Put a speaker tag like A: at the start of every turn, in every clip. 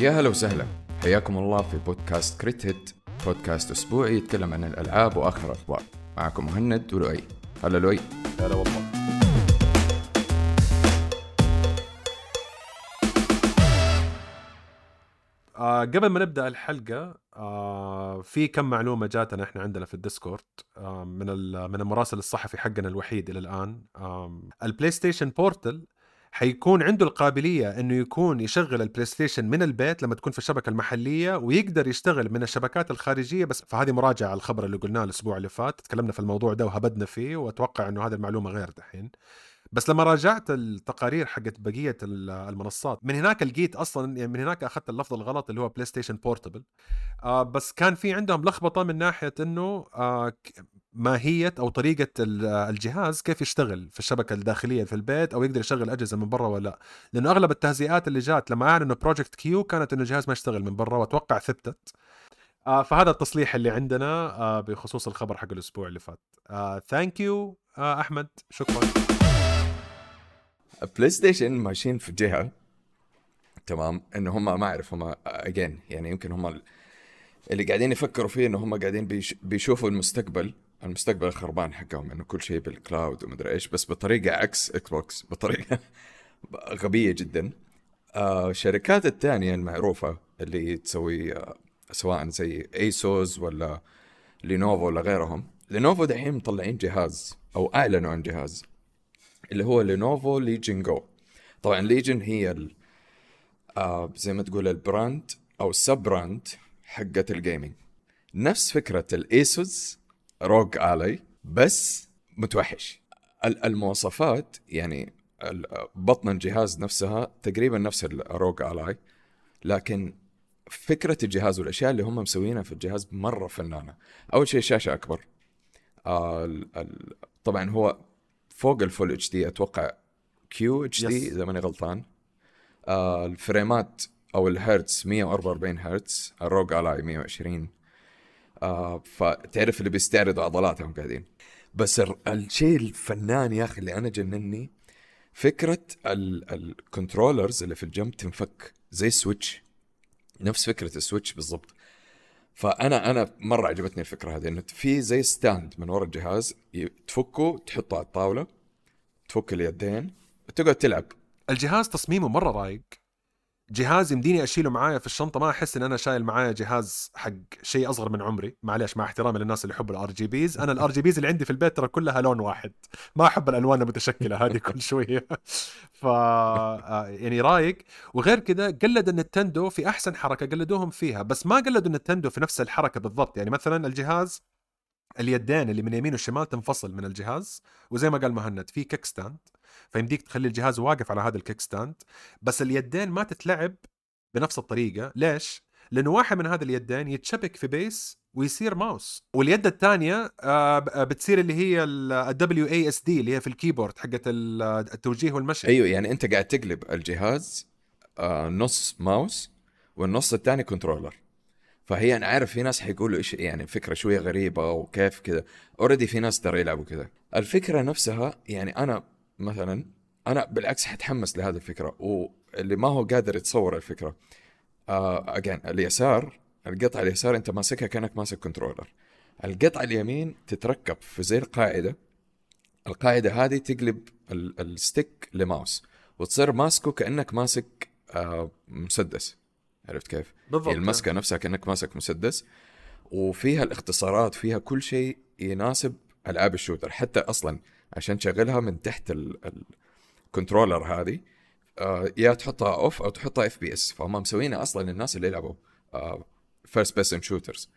A: يا هلا وسهلا. حياكم الله في بودكاست Crit Hit. بودكاست أسبوعي يتكلم عن الألعاب وآخر الأخبار. معكم مهند ولؤي. هلا لؤي.
B: هلا والله. آه قبل ما نبدأ الحلقة آه في كم معلومة جاتنا إحنا عندنا في ال Discord آه من ال- من المراسل الصحفي حقنا الوحيد إلى الآن. آه ال PlayStation Portal حيكون عنده القابلية إنه يكون يشغل ال PlayStation من البيت لما تكون في الشبكة المحلية ويقدر يشتغل من الشبكات الخارجية. بس فهذه مراجعة على الخبر اللي قلناه الأسبوع اللي فات. تكلمنا في الموضوع ده وهبدنا فيه وأتوقع إنه هذه المعلومة غير دحين. بس لما راجعت التقارير حقت بقية ال- المنصات من هناك لقيت أصلا يعني من هناك أخذت اللفظ الغلط اللي هو PlayStation Portable آه بس كان في عندهم لخبطة من ناحية إنه آه ماهية أو طريقة ال- الجهاز كيف يشتغل في الشبكة الداخلية في البيت أو يقدر يشغل أجهزة من برا ولا لا. لأنه أغلب التهزئات اللي جات لما اعلنوا Project Q كانت إنه الجهاز ما يشتغل من برا وأتوقع ثبتت. آه فهذا التصليح اللي عندنا آه بخصوص الخبر حق الأسبوع اللي فات. thank you آه أحمد. شكرا.
A: PlayStation ماشيين في جهة تمام انه هم ما أعرف هم اجين يعني يمكن هم ال- اللي قاعدين يفكروا فيه إنه هم قاعدين بيش بيشوفوا المستقبل. المستقبل الخربان حقهم إنه كل شيء بال cloud ومدري إيش بس بطريقة عكس Xbox بطريقة غبية جدا آه الشركات الثانية المعروفة اللي تسوي آه سواء زي ASUS ولا Lenovo ولا غيرهم Lenovo دحين مطلعين جهاز أو أعلنوا عن جهاز اللي هو Lenovo Legion Go طبعا Legion هي. آه زي ما تقول ال brand أو ال sub-brand حقة ال gaming نفس فكرة ال ASUS ROG Ally بس متوحش. ال- المواصفات يعني بطن الجهاز نفسها تقريبا نفس ال ROG Ally لكن فكرة الجهاز والأشياء اللي هم مسوينها في الجهاز مرة فنانة. أول شيء شاشة أكبر. آه طبعا هو فوق ال full HD أتوقع
B: QHD.
A: إذا ماني غلطان. آه ال frameات أو الهرتز 144 هرتز ال ROG Ally 120 آه فتعرف اللي بيستعرضوا عضلاتهم قاعدين. بس ال- الشيء الفنان يا أخي اللي أنا جنني فكرة ال- ال controllers اللي في الجنب تنفك زي ال Switch نفس فكرة ال Switch بالضبط. فانا أنا مرة عجبتني الفكرة هذه إنه في زي stand من ورا الجهاز تفكه تحطه على الطاولة تفك اليدين تقعد تلعب.
B: الجهاز تصميمه مرة رايق جهاز يمديني أشيله معايا في الشنطة ما أحس إن أنا شايل معايا جهاز حق شيء أصغر من عمري. معلش مع احترامي للناس اللي يحبوا ال RGBs أنا ال RGBs اللي عندي في البيت ترى كلها لون واحد. ما أحب الألوان المتشكلة هذه كل شوية. ف آه، يعني رايق. وغير كده قلد ال Nintendo في أحسن حركة قلدوهم فيها بس ما قلدوا ال Nintendo في نفس الحركة بالضبط. يعني مثلا الجهاز اليدين اللي من يمين والشمال تنفصل من الجهاز وزي ما قال مهند في kickstand. فيمديك تخلي الجهاز واقف على هذا ال kickstand بس اليدين ما تتلعب بنفس الطريقة. ليش؟ لأنه واحد من هذه اليدين يتشبك في base ويصير ماوس. واليد الثانية آه، آه، بتصير اللي هي ال WASD اللي هي في ال keyboard حقت ال- التوجيه والمشي.
A: أيوه يعني أنت قاعد تقلب الجهاز آه نص ماوس والنص الثاني controller. فهي أنا عارف في ناس حيقولوا إيش يعني فكرة شوية غريبة وكيف كذا. already في ناس ترى يلعبوا كذا. الفكرة نفسها يعني أنا مثلا أنا بالعكس حتحمس لهذه الفكرة واللي ما هو قادر يتصور الفكرة. آه again اليسار القطعه اليسار أنت ماسكها كأنك ماسك controller القطعه اليمين تتركب في زي القاعدة. القاعدة هذه تقلب ال- ال stick ل mouse وتصير ماسكه كأنك ماسك آه مسدس. عرفت كيف؟
B: بالضبط
A: هي المسكه نفسها كأنك ماسك مسدس وفيها الاختصارات فيها كل شيء يناسب ألعاب ال shooter. حتى أصلا عشان تشغلها من تحت ال- ال controller هذه. آه، يا تحطها off أو تحطها FPS فهم مسوينها أصلا للناس اللي يلعبوا first person shooters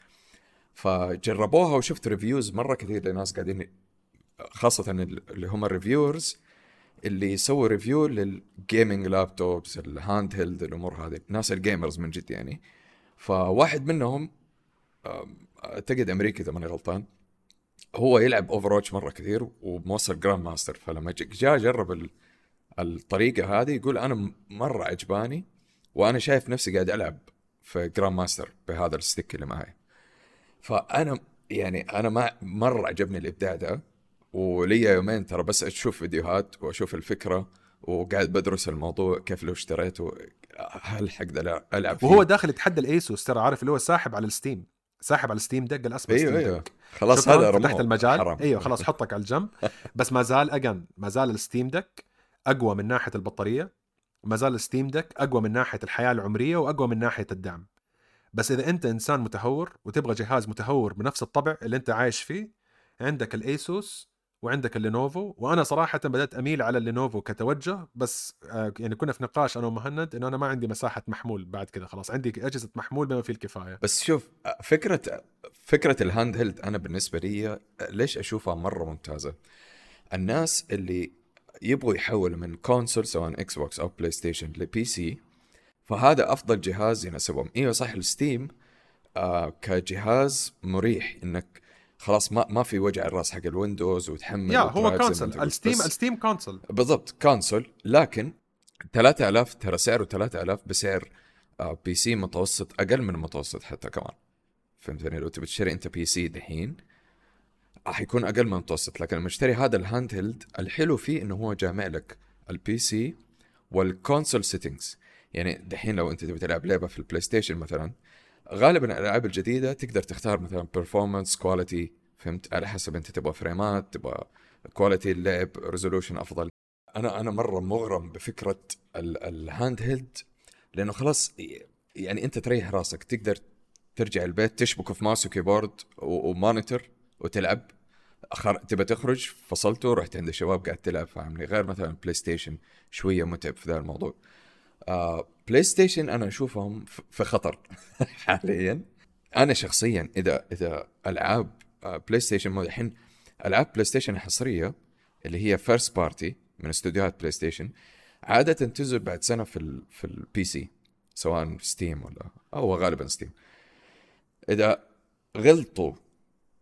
A: فجربوها وشفت reviews مرة كثير لناس قاعدين خاصة اللي هم ال reviewers اللي يسووا review لل gaming laptops ال handheld الأمور هذه. ناس ال gamers من جد يعني. فواحد منهم أعتقد أمريكي إذا ماني غلطان هو يلعب اوفر مرة كثير وموصل Grandmaster فلما جاء جرب ال- الطريقة هذه يقول أنا مرة عجباني وأنا شايف نفسي قاعد ألعب في Grandmaster بهذا ال stick اللي معي. فأنا يعني أنا ما مرة عجبني الإبداع ده ولي يومين ترى بس أشوف فيديوهات وأشوف الفكرة وقاعد بدرس الموضوع كيف لو اشتريته هل حقدر ألعب فيه؟
B: وهو داخل يتحدى ال Asus ترى عارف اللي هو ساحب على ال Steam. ساحب على ال Steam Deck
A: الاسماء
B: أيوه
A: Steam
B: أيوه.
A: خلاص هذا
B: فتحت المجال.
A: حرام.
B: أيوه خلاص حطك على الجنب. بس ما زال again ما زال ال Steam Deck أقوى من ناحية البطارية. ما زال ال Steam Deck أقوى من ناحية الحياة العمرية وأقوى من ناحية الدعم. بس إذا أنت إنسان متهور وتبغى جهاز متهور بنفس الطبع اللي أنت عايش فيه عندك ال Asus وعندك ال Lenovo. وأنا صراحة بدأت أميل على ال Lenovo كتوجه بس آه، يعني كنا في نقاش أنا ومهند إنه أنا ما عندي مساحة محمول بعد كده خلاص. عندي أجهزة محمول بما فيه الكفاية.
A: بس شوف فكرة فكرة ال handheld أنا بالنسبة لي ليش أشوفها مرة ممتازة؟ الناس اللي يبغوا يحولوا من console سواء Xbox أو PlayStation ل PC فهذا أفضل جهاز يناسبهم. أيوه صح ال Steam آه كجهاز مريح إنك خلاص ما ما في وجع الراس حق ال Windows وتحمل
B: يا هو
A: console. ال
B: Steam
A: ال
B: Steam console
A: بالضبط console لكن 3000 ترى سعره 3000 بسعر آه، PC متوسط أقل من المتوسط حتى كمان. فهمتني؟ لو تبي تشتري أنت PC دحين راح يكون أقل من المتوسط. لكن لما تشتري هذا ال handheld الحلو فيه إنه هو جامع لك ال PC وال console settings يعني دحين لو أنت تبي تلعب لعبة في ال PlayStation مثلا غالبا الألعاب الجديدة تقدر تختار مثلا performance quality فهمت؟ على حسب أنت تبغى فريمات تبغى quality اللعب resolution أفضل. أنا أنا مرة مغرم بفكرة ال- ال handheld لأنه خلاص يعني أنت تريح راسك. تقدر ترجع البيت تشبكه في mouse و keyboard و monitor وتلعب. أخر... تبى تخرج فصلته رحت عند الشباب قاعد تلعب فاهمني؟ غير مثلا PlayStation شوية متعب في ذا الموضوع. آه PlayStation أنا أشوفهم في خطر حاليا. أنا شخصيا إذا إذا ألعاب آه PlayStation الحين ألعاب PlayStation الحصريه اللي هي first party من استوديوهات PlayStation عادة تنزل بعد سنة في ال في ال PC سواء Steam ولا هو غالبا Steam إذا غلطوا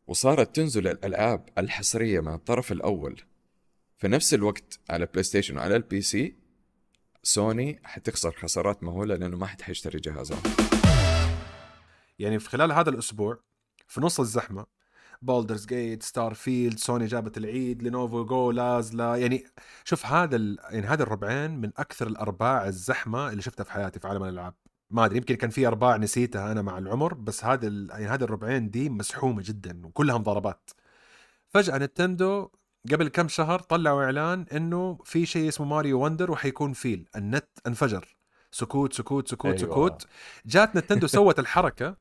A: وصارت تنزل الألعاب الحصرية من الطرف الأول في نفس الوقت على PlayStation وعلى ال PC Sony حتخسر خسارات مهولة لأنه ما حد حيشتري جهازها
B: يعني في خلال هذا الأسبوع في نص الزحمة Baldur's Gate Starfield Sony جابت العيد Lenovo Go لازلا يعني شوف هذا ال... يعني هذا الربعين من أكثر الأرباع الزحمة اللي شفتها في حياتي في عالم الألعاب. ما أدري يمكن كان في أرباع نسيتها أنا مع العمر بس هذا ال... يعني هذا الربعين دي مزحومة جدا وكلها مضاربات فجأة Nintendo قبل كم شهر طلعوا إعلان إنه في شيء اسمه Mario Wonder وحيكون فيل النت انفجر. سكوت سكوت سكوت
A: أيوة.
B: سكوت. جات Nintendo سوت الحركة.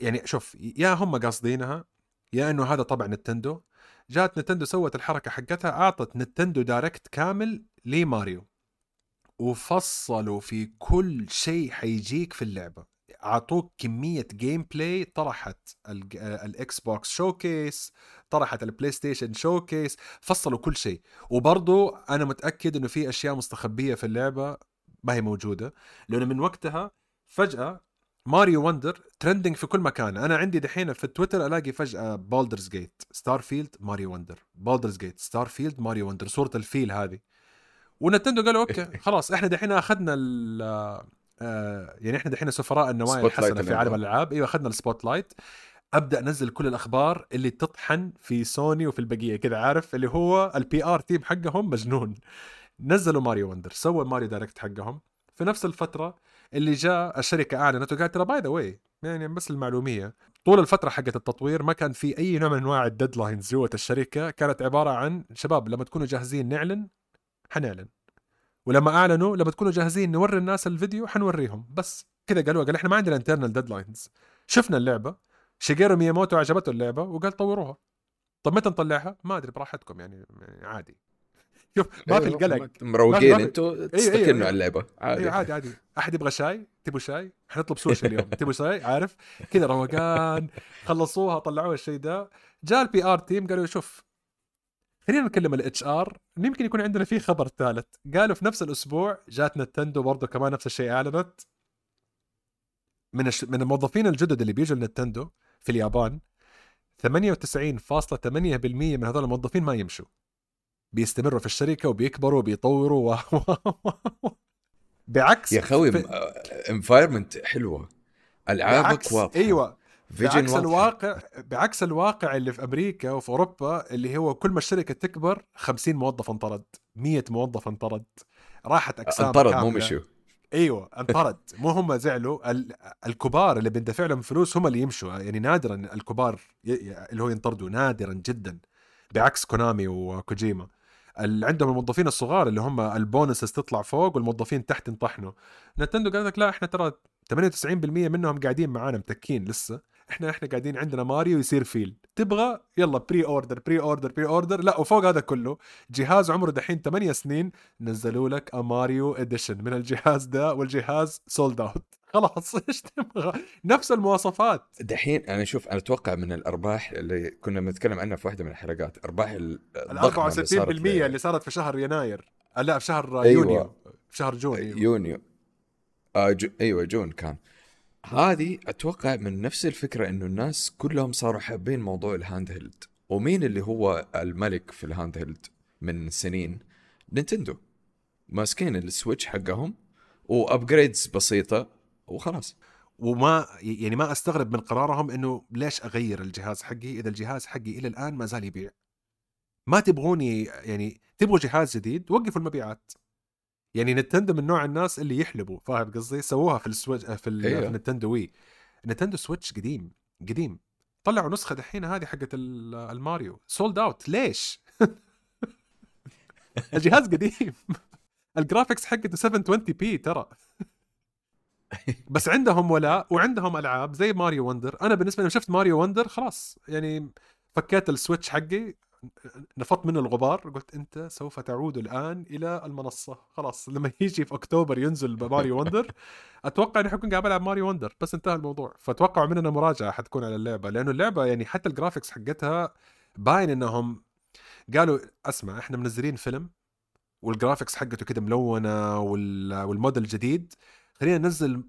B: يعني شوف يا هم قاصدينها يا إنه هذا طبع Nintendo. جات Nintendo سوت الحركة حقتها أعطت Nintendo Direct كامل لماريو. وفصلوا في كل شيء حيجيك في اللعبة. أعطوك كمية gameplay طرحت ال- ال Xbox showcase طرحت ال PlayStation showcase فصلوا كل شيء. وبرضو أنا متأكد إنه في أشياء مستخبية في اللعبة ما هي موجودة. لأنه من وقتها فجأة ماريو وندر trending في كل مكان. أنا عندي دحين في التويتر ألاقي فجأة بولدرز جيت ستار فيلد ماريو وندر بولدرز جيت ستار فيلد ماريو وندر صورة الفيل هذه. ونتندو قالوا okay خلاص إحنا دحين أخذنا آه، يعني إحنا دحين سفراء النوايا الحسنه في عالم. الألعاب. إيوه أخذنا ال spotlight أبدأ أنزل كل الأخبار اللي تطحن في سوني وفي البقية. كذا عارف؟ اللي هو ال PR team حقهم مجنون. نزلوا ماريو وندر سووا ماريو direct حقهم. في نفس الفترة اللي جاء الشركة أعلنت وقالت ترى by the way يعني بس المعلومية طول الفترة حقت التطوير ما كان في أي نوع من أنواع ال deadlines جوة الشركة. كانت عبارة عن شباب لما تكونوا جاهزين نعلن حنعلن. ولما أعلنوا لما تكونوا جاهزين نوري الناس الفيديو حنوريهم. بس كذا قالوا قال إحنا ما عندنا internal deadlines شفنا اللعبة شيجيرو مياموتو عجبته اللعبة وقال طوروها. طب متى نطلعها؟ ما أدري براحتكم يعني يعني عادي. شوف ما في
A: أيوة،
B: القلق.
A: مروقين. أنتوا
B: أيوة،
A: تستكنوا
B: أيوة.
A: على اللعبة. عادي.
B: أيوه عادي عادي. أحد يبغى شاي؟ تبوا شاي؟ حنطلب سوشي اليوم. تبوا شاي؟ عارف؟ كذا روقان. خلصوها طلعوها الشيء ده. جاء ال PR team قالوا شوف خلينا نكلم ال HR يمكن يكون عندنا فيه خبر ثالث. قالوا في نفس الأسبوع جات نتندو برضه كمان نفس الشيء أعلنت. من الش... من الموظفين الجدد اللي بيجوا لنتندو في اليابان 98.8% من هذول الموظفين ما يمشوا. بيستمروا في الشركة وبيكبروا وبيطوروا و... بعكس
A: يا خوي
B: في-
A: environment حلوة. العابك واضحة.
B: أيوه.
A: vision
B: بعكس. الواقع بعكس الواقع اللي في أمريكا وفي أوروبا اللي هو كل ما الشركة تكبر 50 موظف انطرد 100 موظف انطرد راحت أقسام
A: انطرد مو. مشوا.
B: أيوه انطرد. مو هم زعلوا ال- الكبار اللي بندفع لهم فلوس هم اللي يمشوا. يعني نادرا الكبار ي- اللي هو ينطردوا نادرا جدا. بعكس كونامي وكوجيما. اللي عندهم الموظفين الصغار اللي هم ال bonuses تطلع فوق والموظفين تحت ينطحنوا. نتندو قال لك لا إحنا ترى 98% منهم قاعدين معانا متكين لسه. إحنا إحنا قاعدين عندنا ماريو يصير فيل تبغى؟ يلا pre-order pre-order pre-order لا وفوق هذا كله جهاز عمره دحين 8 سنين نزلوا لك ماريو edition من الجهاز ده والجهاز sold out خلاص إيش تبغى؟ نفس المواصفات.
A: دحين أنا شوف أنا أتوقع من الأرباح اللي كنا بنتكلم عنها في واحدة من الحلقات أرباح ال
B: ال
A: الضخمة
B: 64%
A: اللي
B: اللي صارت في شهر يناير. لا في شهر
A: أيوة.
B: يونيو. في شهر June أيوة.
A: يونيو. آه جو... أيوه June كان. هذه أتوقع من نفس الفكرة إنه الناس كلهم صاروا حابين موضوع ال handheld ومين اللي هو الملك في ال handheld من سنين؟ نينتندو. ماسكين السويتش حقهم و upgrades بسيطة وخلاص.
B: وما يعني ما أستغرب من قرارهم إنه ليش أغير الجهاز حقي؟ إذا الجهاز حقي إلى الآن ما زال يبيع. ما تبغوني يعني تبغوا جهاز جديد؟ وقفوا المبيعات. يعني نتندو من نوع الناس اللي يحلبوا فاهم قصدي؟ سووها في السويتش في, ال...
A: أيوة.
B: في النتندو وي. نتندو سويتش قديم قديم. طلعوا نسخة دحين هذه حقت ال- الماريو. sold out ليش؟ الجهاز قديم. ال graphics حقته 720 p ترى. بس عندهم ولاء وعندهم ألعاب زي ماريو وندر. أنا بالنسبة لي شفت ماريو وندر خلاص يعني فكيت السويتش حقي. نفضت منه الغبار قلت أنت سوف تعود الآن إلى المنصة. خلاص لما يجي في أكتوبر ينزل ماريو وندر أتوقع اني حكون قاعد العب ماريو وندر بس انتهى الموضوع. فتوقعوا مننا مراجعة حتكون على اللعبة لأنه اللعبة يعني حتى ال graphics حقتها باين إنهم قالوا أسمع إحنا منزلين فيلم وال graphics حقته كده ملونة وال... والموديل جديد خلينا ننزل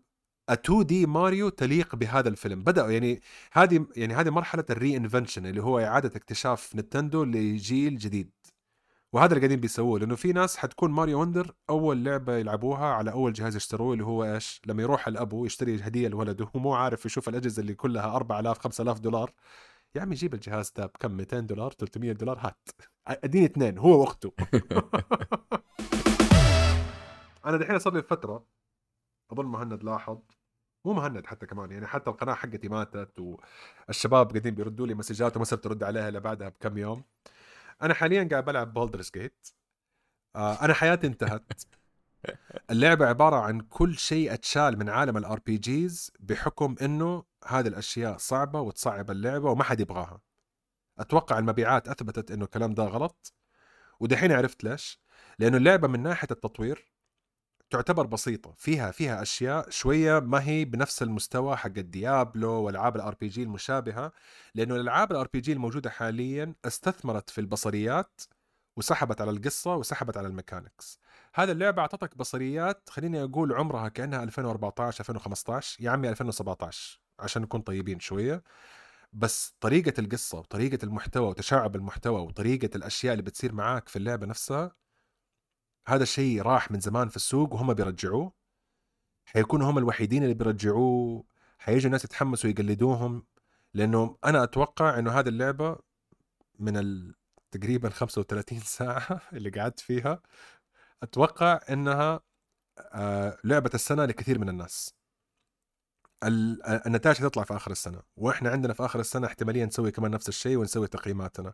B: 2 D ماريو تليق بهذا الفيلم؟ بدأوا يعني هذه يعني هذه مرحلة ال reinvention اللي هو إعادة اكتشاف نينتندو لجيل جديد. وهذا اللي قاعدين بيسووه لأنه في ناس حتكون ماريو وندر أول لعبة يلعبوها على أول جهاز يشتروه اللي هو إيش؟ لما يروح الأبو يشتري هدية لولده وهو مو عارف يشوف الأجهزة اللي كلها 4000 5000 دولار. يا عمي جيب الجهاز ده بكم؟ 200 دولار 300 دولار هات. أديني اثنين هو وأخته. أنا دحين صار لي فتره أظن مهند لاحظ مو مهند حتى كمان يعني حتى القناة حقتي ماتت والشباب قاعدين بيردوا لي مسجات وما صرت أرد عليها إلا بعدها بكم يوم. أنا حاليا قاعد بلعب بولدرز جيت آه أنا حياتي انتهت. اللعبة عبارة عن كل شيء أتشال من عالم ال RPGs بحكم إنه هذه الأشياء صعبة وتصعب اللعبة وما حد يبغاها. أتوقع المبيعات أثبتت إنه الكلام ده غلط. ودحين عرفت ليش. لأنه اللعبة من ناحية التطوير تعتبر بسيطة فيها فيها أشياء شوية ما هي بنفس المستوى حق الديابلو والألعاب ال RPG المشابهة لأنه الألعاب ال RPG الموجودة حاليا استثمرت في البصريات وسحبت على القصة وسحبت على ال mechanics. هذا اللعبة أعطتك بصريات خليني أقول عمرها كأنها 2014 2015 يا عمي 2017 عشان نكون طيبين شوية. بس طريقة القصة وطريقة المحتوى وتشعب المحتوى وطريقة الأشياء اللي بتصير معاك في اللعبة نفسها هذا الشيء راح من زمان في السوق وهم بيرجعوه. حيكونوا هم الوحيدين اللي بيرجعوه. حيجوا الناس يتحمسوا يقلدوهم. لأنه أنا أتوقع إنه هذه اللعبة من. تقريبا 35 ساعة اللي قعدت فيها. أتوقع إنها آه لعبة السنة لكثير من الناس. ال- النتائج تطلع في آخر السنة. وإحنا عندنا في آخر السنة احتمالية نسوي كمان نفس الشيء ونسوي تقييماتنا.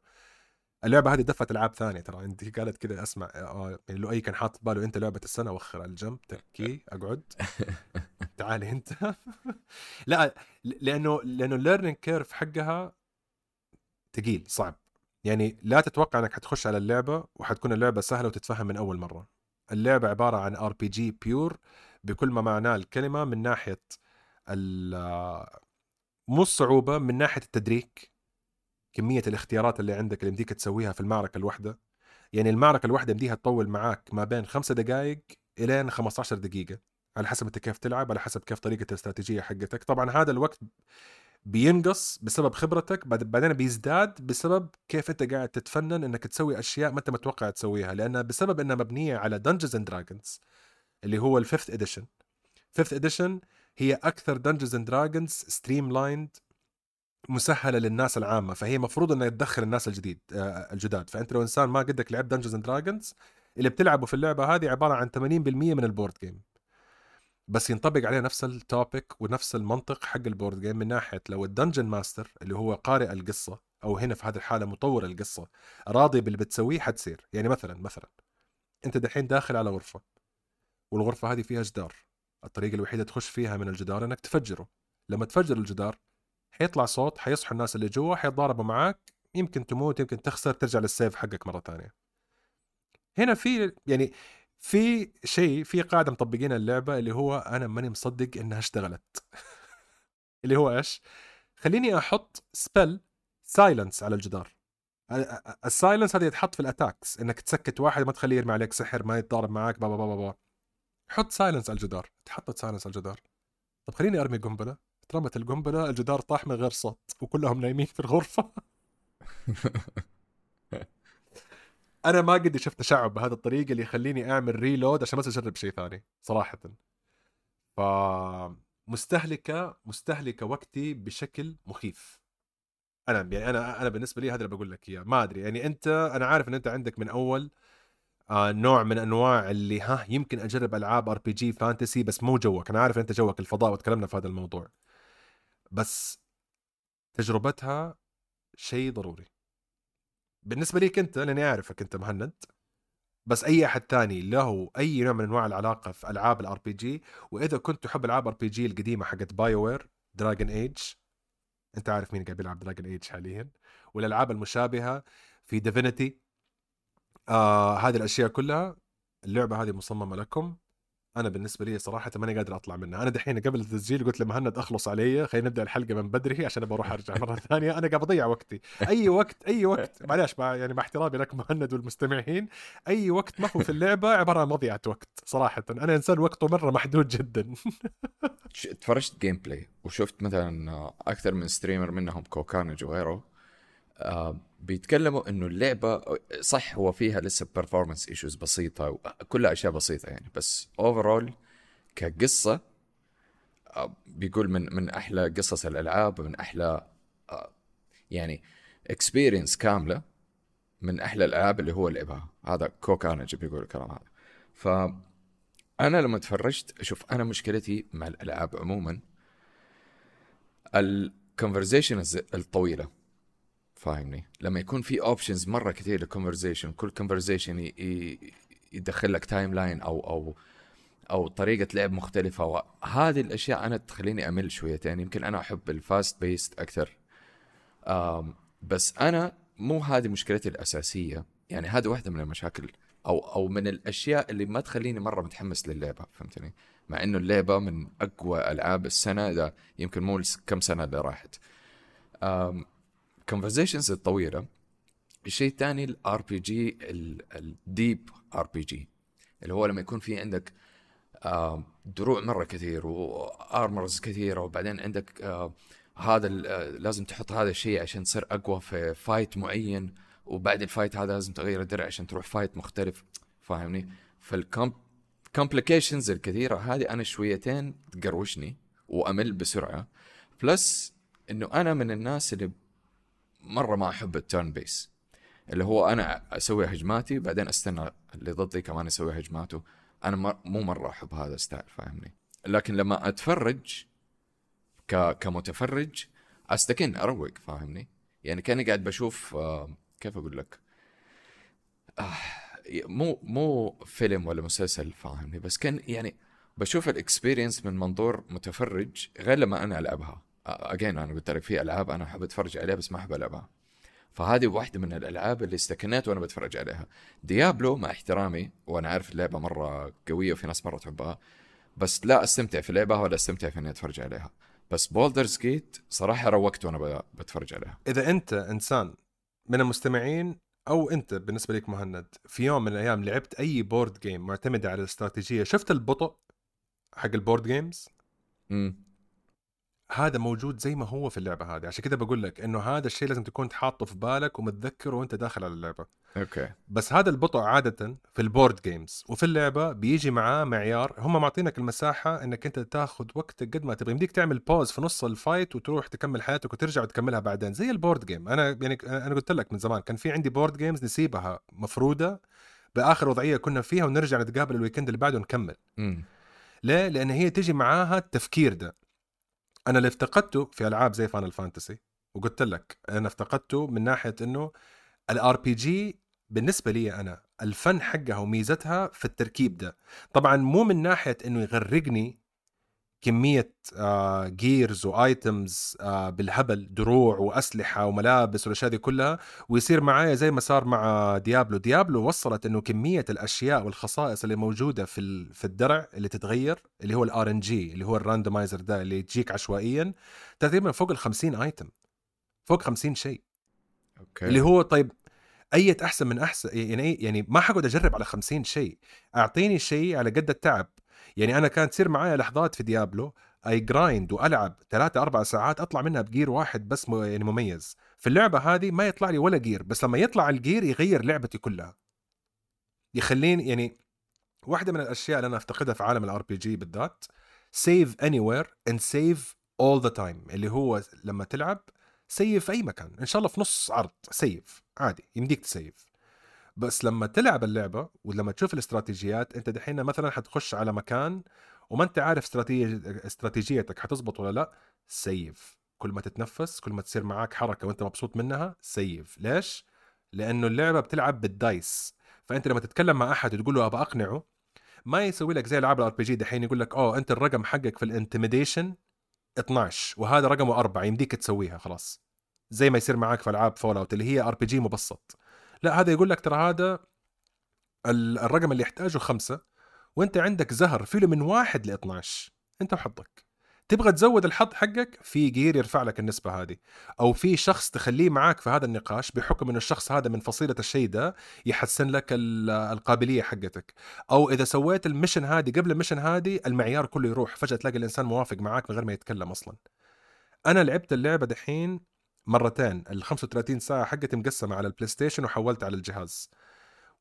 B: اللعبة هذه دفت ألعاب ثانية ترى انت قالت كذا أسمع آه، يعني لؤي كان حاط باله أنت لعبة السنة وخر على الجنب تبكي أقعد. تعالي أنت. لا لأنه لأنه ال learning curve حقها ثقيل صعب. يعني لا تتوقع إنك حتخش على اللعبة وحتكون اللعبة سهلة وتتفهم من أول مرة. اللعبة عبارة عن RPG pure بكل ما معناه الكلمة من ناحية مو الصعوبة من ناحية التدريك. كمية الاختيارات اللي عندك اللي يمديك تسويها في المعركة الواحدة. يعني المعركة الواحدة يمديها تطول معاك ما بين خمسة دقائق إلين 15 دقيقة على حسب أنت كيف تلعب على حسب كيف طريقة الاستراتيجية حقتك. طبعا هذا الوقت بينقص بسبب خبرتك بعد بعدين بيزداد بسبب كيف أنت قاعد تتفنن إنك تسوي أشياء ما أنت متوقع تسويها. لانها بسبب إنها مبنية على Dungeons and Dragons اللي هو ال fifth edition fifth edition هي أكثر Dungeons and Dragons streamlined مسهلة للناس العامة فهي مفروض إنها تدخل الناس الجديد آه، الجداد. فأنت لو إنسان ما قدك لعب Dungeons and Dragons اللي بتلعبه في اللعبة هذه عبارة عن 80% من ال board game بس ينطبق عليه نفس ال topic ونفس المنطق حق ال board game من ناحية لو ال dungeon master اللي هو قارئ القصة أو هنا في هذه الحالة مطور القصة راضي باللي بتسويه حتصير. يعني مثلا مثلا أنت دحين داخل على غرفة والغرفة هذه فيها جدار. الطريقة الوحيدة تخش فيها من الجدار إنك تفجره. لما تفجر الجدار حيطلع صوت حيصحوا الناس اللي جوا حيتضاربوا معاك يمكن تموت يمكن تخسر ترجع للسيف حقك مرة ثانية. هنا في يعني في شيء في قاعدة مطبقين اللعبة اللي هو أنا ماني مصدق إنها اشتغلت. اللي هو إيش؟ خليني أحط سبل سايلنس على الجدار. ال silence هذا يتحط في ال attacks إنك تسكت واحد ما تخليه يرمي عليك سحر ما يتضارب معاك بابا بابا بابا حط silence على الجدار. تحطت silence على الجدار. طب خليني أرمي قنبلة. ترمت القنبلة الجدار طاح من غير صوت وكلهم نايمين في الغرفة. أنا ما قد شفت تشعب بهذه الطريقة اللي يخليني أعمل reload عشان بس أجرب شيء ثاني صراحة. ف مستهلكة مستهلكة وقتي بشكل مخيف. أنا يعني أنا أنا بالنسبة لي هذا اللي بقول لك إياه. ما أدري يعني أنت أنا عارف إن أنت عندك من أول آه نوع من أنواع اللي ها يمكن أجرب ألعاب RPG fantasy بس مو جوك. أنا عارف إن أنت جوك الفضاء وتكلمنا في هذا الموضوع. بس تجربتها شيء ضروري. بالنسبة ليك أنت لأني أعرفك أنت مهند بس أي أحد ثاني له أي نوع من أنواع العلاقة في ألعاب ال RPG وإذا كنت تحب ألعاب RPG القديمة حقت BioWare Dragon Age أنت عارف مين قاعد بيلعب Dragon Age حاليا؟ والألعاب المشابهة في Divinity آه هذه الأشياء كلها اللعبة هذه مصممة لكم. أنا بالنسبة لي صراحة ماني قادر أطلع منها. أنا دحين قبل التسجيل قلت لمهند أخلص علي خلينا نبدأ الحلقة من بدري عشان ابى أروح أرجع مرة ثانية. أنا قاعد بضيع وقتي. أي وقت أي وقت. معلش مع يعني مع احترامي لك مهند والمستمعين. أي وقت ما هو في اللعبة عبارة عن مضيعة وقت صراحة. أنا إنسان وقته مرة محدود جدا.
A: تفرجت gameplay وشفت مثلا أكثر من streamer منهم كوكانج وغيره. بيتكلموا إنه اللعبة صح هو فيها لسه performance issues بسيطة كلها أشياء بسيطة يعني بس overall كقصة آه، بيقول من من أحلى قصص الألعاب من أحلى آه، يعني experience كاملة من أحلى الألعاب اللي هو لعبها. هذا كوكانج بيقول الكلام هذا. ف أنا لما تفرجت شوف أنا مشكلتي مع الألعاب عموما ال conversation الطويلة. فاهمني. لما يكون في options مرة كثير لل conversation كل conversation يدخل لك timeline أو أو أو طريقة لعب مختلفة. وهذه الأشياء أنا تخليني أمل شويتين. يمكن أنا أحب ال fast paced أكثر. بس أنا مو هذه مشكلتي الأساسية. يعني هذه واحدة من المشاكل. أو أو من الأشياء اللي ما تخليني مرة متحمس للعبة. فهمتني؟ مع إنه اللعبة من أقوى ألعاب السنة إذا يمكن مو كم سنة اللي راحت. ال conversations الطويلة الشيء الثاني ال RPG ال deep RPG اللي هو لما يكون في عندك دروع مرة كثير و armors كثيرة وبعدين عندك هذا لازم تحط هذا الشيء عشان تصير أقوى في fight معين وبعد ال fight هذا لازم تغير الدرع عشان تروح fight مختلف. فاهمني؟ فالكم complications الكثيرة هذه أنا شويتين تقروشني وأمل بسرعة. plus إنه أنا من الناس اللي مرة ما أحب ال turn-based اللي هو أنا أسوي هجماتي بعدين أستنى اللي ضدي كمان يسوي هجماته. أنا مو مرة أحب هذا ال style فاهمني؟ لكن لما أتفرج ك... كمتفرج أستكن أروق فاهمني؟ يعني كأني قاعد بشوف آه كيف أقول لك؟ آه مو مو فيلم ولا مسلسل فاهمني؟ بس كأن يعني بشوف ال experience من منظور متفرج غير لما أنا ألعبها. again أنا قلت لك في ألعاب أنا أحب أتفرج عليها بس ما أحب ألعبها. فهذه واحدة من الألعاب اللي استكنيت وأنا بتفرج عليها. Diablo مع احترامي وأنا عارف اللعبة مرة قوية وفي ناس مرة تحبها بس لا أستمتع في لعبها ولا أستمتع في إني أتفرج عليها. بس Baldur's Gate صراحة روقت وأنا بتفرج عليها.
B: إذا أنت إنسان من المستمعين أو أنت بالنسبة لك مهند في يوم من الأيام لعبت أي board game معتمدة على الاستراتيجية شفت البطء حق ال board games امم هذا موجود زي ما هو في اللعبة هذه. عشان كذا بقول لك إنه هذا الشيء لازم تكون تحاطه في بالك ومتذكره وأنت داخل على اللعبة.
A: okay.
B: بس هذا البطء عادة في ال board games وفي اللعبة بيجي معاه معيار. هم معطينك المساحة إنك أنت تاخذ وقتك قد ما تبغى. يمديك تعمل pause في نص ال fight وتروح تكمل حياتك وترجع وتكملها بعدين. زي ال board game أنا يعني أنا قلت لك من زمان كان في عندي board games نسيبها مفرودة بآخر وضعية كنا فيها ونرجع نتقابل ال weekend اللي بعده ونكمل.
A: م.
B: ليه؟ لأن هي تيجي معاها التفكير ده. أنا اللي افتقدته في ألعاب زي Final Fantasy وقلت لك أنا افتقدته من ناحية إنه ال RPG بالنسبة لي أنا الفن حقها وميزتها في التركيب ده. طبعا مو من ناحية إنه يغرقني كمية آه gears و items آه بالهبل دروع وأسلحة وملابس والأشياء دي كلها ويصير معايا زي ما صار مع ديابلو. ديابلو وصلت إنه كمية الأشياء والخصائص اللي موجودة في في الدرع اللي تتغير اللي هو ال RNG اللي هو ال randomizer ده اللي يجيك عشوائيا تقريبا فوق ال 50 item فوق 50 شيء.
A: okay.
B: اللي هو طيب اية أحسن من أحسن يعني يعني ما حقعد أجرب على 50 شيء. أعطيني شيء على قد التعب. يعني أنا كانت تصير معايا لحظات في ديابلو I grind وألعب ثلاثة أربع ساعات أطلع منها ب gear واحد بس. يعني مميز. في اللعبة هذه ما يطلع لي ولا gear بس لما يطلع ال gear يغير لعبتي كلها. يخليني يعني واحدة من الأشياء اللي أنا أفتقدها في عالم ال RPG بالذات save anywhere and save all the time اللي هو لما تلعب save في أي مكان. إن شاء الله في نص عرض save عادي يمديك ت save. بس لما تلعب اللعبة ولما تشوف الاستراتيجيات أنت دحين مثلا حتخش على مكان وما أنت عارف استراتيجي استراتيجيتك حتزبط ولا لا save. كل ما تتنفس كل ما تصير معاك حركة وأنت مبسوط منها save. ليش؟ لأنه اللعبة بتلعب بال dice. فأنت لما تتكلم مع أحد وتقول له ابى أقنعه ما يسوي لك زي العاب ال RPG دحين يقول لك أوه أنت الرقم حقك في ال intimidation 12 وهذا رقمه أربعة يمديك تسويها خلاص. زي ما يصير معاك في ألعاب Fallout اللي هي RPG مبسط. لا هذا يقول لك ترى هذا الرقم اللي يحتاجه خمسة وانت عندك زهر فيه من واحد ل 12 انت وحظك. تبغى تزود الحظ حقك في gear يرفع لك النسبة هذه. أو في شخص تخليه معاك في هذا النقاش بحكم أن الشخص هذا من فصيلة الشيء ده يحسن لك القابلية حقتك. أو إذا سويت ال mission هذه قبل ال mission هذه المعيار كله يروح فجأة تلاقي الإنسان موافق معاك من غير ما يتكلم أصلا. أنا لعبت اللعبة دحين مرتين ال 35 ساعة حقتي مقسمة على ال PlayStation وحولت على الجهاز.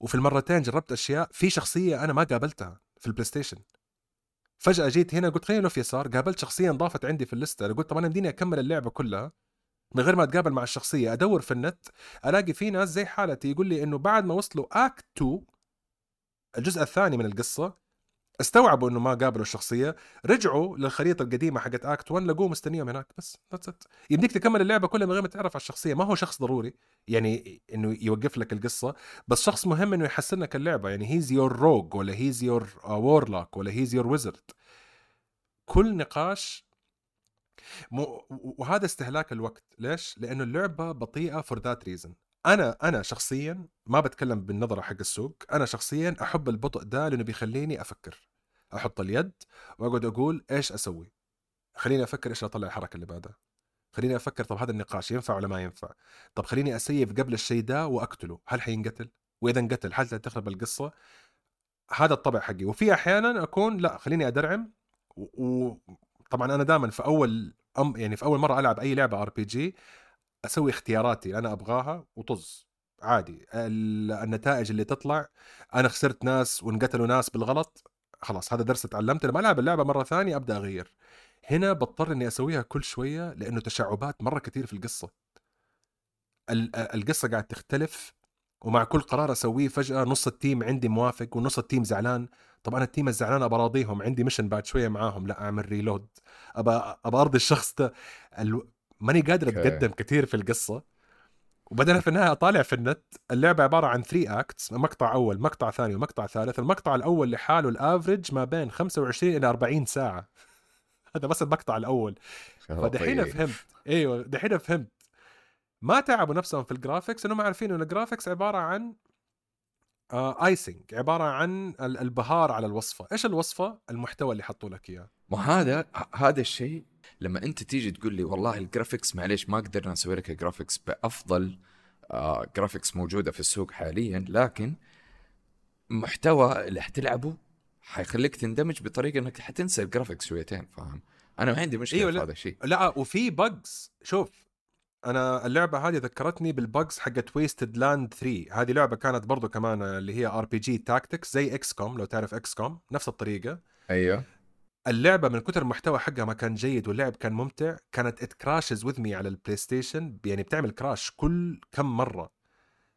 B: وفي المرتين جربت أشياء في شخصية أنا ما قابلتها في ال PlayStation فجأة جيت هنا قلت خليني الف يسار قابلت شخصية انضافت عندي في الليستة قلت طب أنا يمديني أكمل اللعبة كلها من غير ما أتقابل مع الشخصية أدور في النت ألاقي في ناس زي حالتي يقول لي إنه بعد ما وصلوا act 2 الجزء الثاني من القصة استوعبوا إنه ما قابلوا الشخصية رجعوا للخريطة القديمة حقت act 1 لقوه مستنيهم هناك بس that's it يمديك تكمل اللعبة كلها من غير ما تعرف على الشخصية. ما هو شخص ضروري يعني إنه يوقف لك القصة بس شخص مهم إنه يحسن لك اللعبة. يعني here's your rogue ولا here's your warlock ولا here's your wizard كل نقاش مو وهذا استهلاك الوقت. ليش؟ لأنه اللعبة بطيئة for that reason أنا أنا شخصيا ما بتكلم بالنظرة حق السوق أنا شخصيا أحب البطء ده لأنه بيخليني أفكر أحط اليد وأقعد أقول إيش أسوي؟ خليني أفكر إيش أطلع الحركة اللي بعدها. خليني أفكر طب هذا النقاش ينفع ولا ما ينفع؟ طب خليني أ save قبل الشيء ده وأقتله هل حينقتل؟ وإذا انقتل هل تخرب القصة؟ هذا الطبع حقي. وفي أحيانا أكون لا خليني أدرعم وطبعا أنا دائما في أول أم يعني في أول مرة ألعب أي لعبة RPG أسوي اختياراتي اللي أنا أبغاها وطز عادي. النتائج اللي تطلع أنا خسرت ناس وانقتلوا ناس بالغلط خلاص هذا درس تعلمت لما ألعب اللعبة مرة ثانية أبدأ أغير. هنا بضطر إني أسويها كل شوية لأنه تشعبات مرة كثير في القصة. القصة قاعد تختلف ومع كل قرار أسويه فجأة نص ال team عندي موافق ونص ال team زعلان. طب أنا ال team الزعلان أبى أراضيهم عندي mission بعد شوية معاهم لا أعمل reload أبى أبى أرضي الشخص ده. ال... ماني قادر أتقدم كثير في القصة. وبعدين في النهاية اطالع في النت اللعبة عبارة عن 3 acts مقطع أول مقطع ثاني ومقطع ثالث المقطع الأول لحاله ال average ما بين 25 إلى 40 ساعة. هذا بس المقطع الأول. فدحين فهمت. إيوه دحين فهمت. ما تعبوا نفسهم في ال graphics إنهم عارفين إن ال graphics عبارة عن icing عبارة عن البهار على الوصفة. إيش الوصفة؟ المحتوى اللي حطوا لك إياه.
A: ما هذا هذا الشيء لما أنت تيجي تقول لي والله ال graphics معليش ما قدرنا نسوي لك ال graphics بأفضل آه graphics موجودة في السوق حاليا لكن محتوى اللي حتلعبه حيخليك تندمج بطريقة إنك حتنسى ال graphics شويتين فاهم؟ أنا ما عندي مشكلة أيوة في هذا الشيء.
B: لا وفي bugs شوف أنا اللعبة هذه ذكرتني بال bugs حقت Wasteland 3 هذه لعبة كانت برضو كمان اللي هي RPG tactics زي XCOM لو تعرف XCOM نفس الطريقة.
A: أيوه.
B: اللعبة من كثر المحتوى حقها ما كان جيد واللعب كان ممتع كانت it crashes with me على ال PlayStation يعني بتعمل crash كل كم مرة.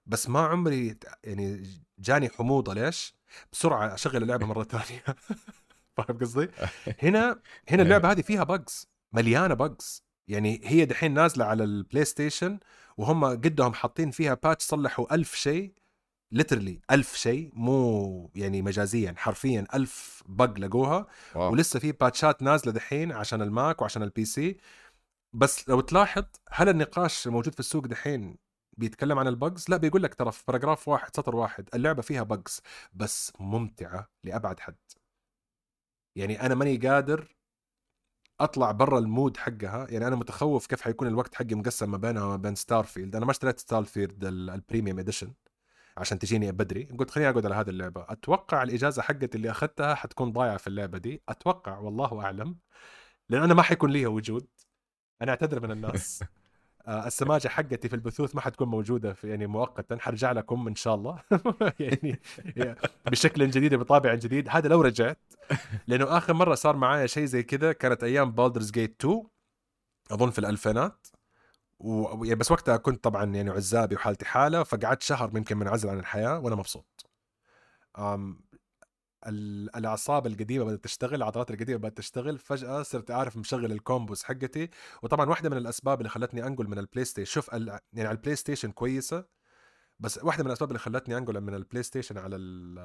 B: بس ما عمري يعني جاني حموضة. ليش؟ بسرعة أشغل اللعبة مرة ثانية. فاهم قصدي؟ هنا هنا اللعبة هذه فيها bugs مليانة bugs يعني هي دحين نازلة على ال PlayStation وهم قدهم حاطين فيها patch صلحوا ألف شيء literally ألف شيء مو يعني مجازيا حرفيا ألف bug لقوها.
A: wow.
B: ولسه في باتشات نازلة دحين عشان ال Mac وعشان ال PC بس لو تلاحظ هل النقاش الموجود في السوق دحين بيتكلم عن ال bugs لا بيقول لك ترى في paragraph واحد سطر واحد اللعبة فيها bugs بس ممتعة لأبعد حد. يعني أنا ماني قادر أطلع برا ال mood حقها. يعني أنا متخوف كيف حيكون الوقت حقي مقسم ما بينها وما بين ستار فيلد أنا ما اشتريت ستار فيلد ال premium edition عشان تجيني بدري. قلت خليني أقعد على هذه اللعبة. أتوقع الإجازة حقتي اللي أخذتها حتكون ضايعة في اللعبة دي. أتوقع والله أعلم. لأن أنا ما حيكون لي وجود. أنا أعتذر من الناس. السماجة حقتي في البثوث ما حتكون موجودة في يعني مؤقتا حرجع لكم إن شاء الله. يعني بشكل جديد بطابع جديد. هذا لو رجعت لأنه آخر مرة صار معايا شيء زي كذا كانت أيام بولدرز جيت 2 أظن في الألفينات. و... يعني بس وقتها كنت طبعا يعني عزابي وحالتي حالة فقعدت شهر يمكن منعزل عن الحياة وأنا مبسوط. الأعصاب القديمة بدأت تشتغل العضلات القديمة بدأت تشتغل فجأة صرت عارف مشغل ال combos حقتي. وطبعا واحدة من الأسباب اللي خلتني أنقل من البلاي ستيشن شوف ال... يعني على البلاي ستيشن كويسة بس واحدة من الأسباب اللي خلتني أنقل من البلاي ستيشن على ال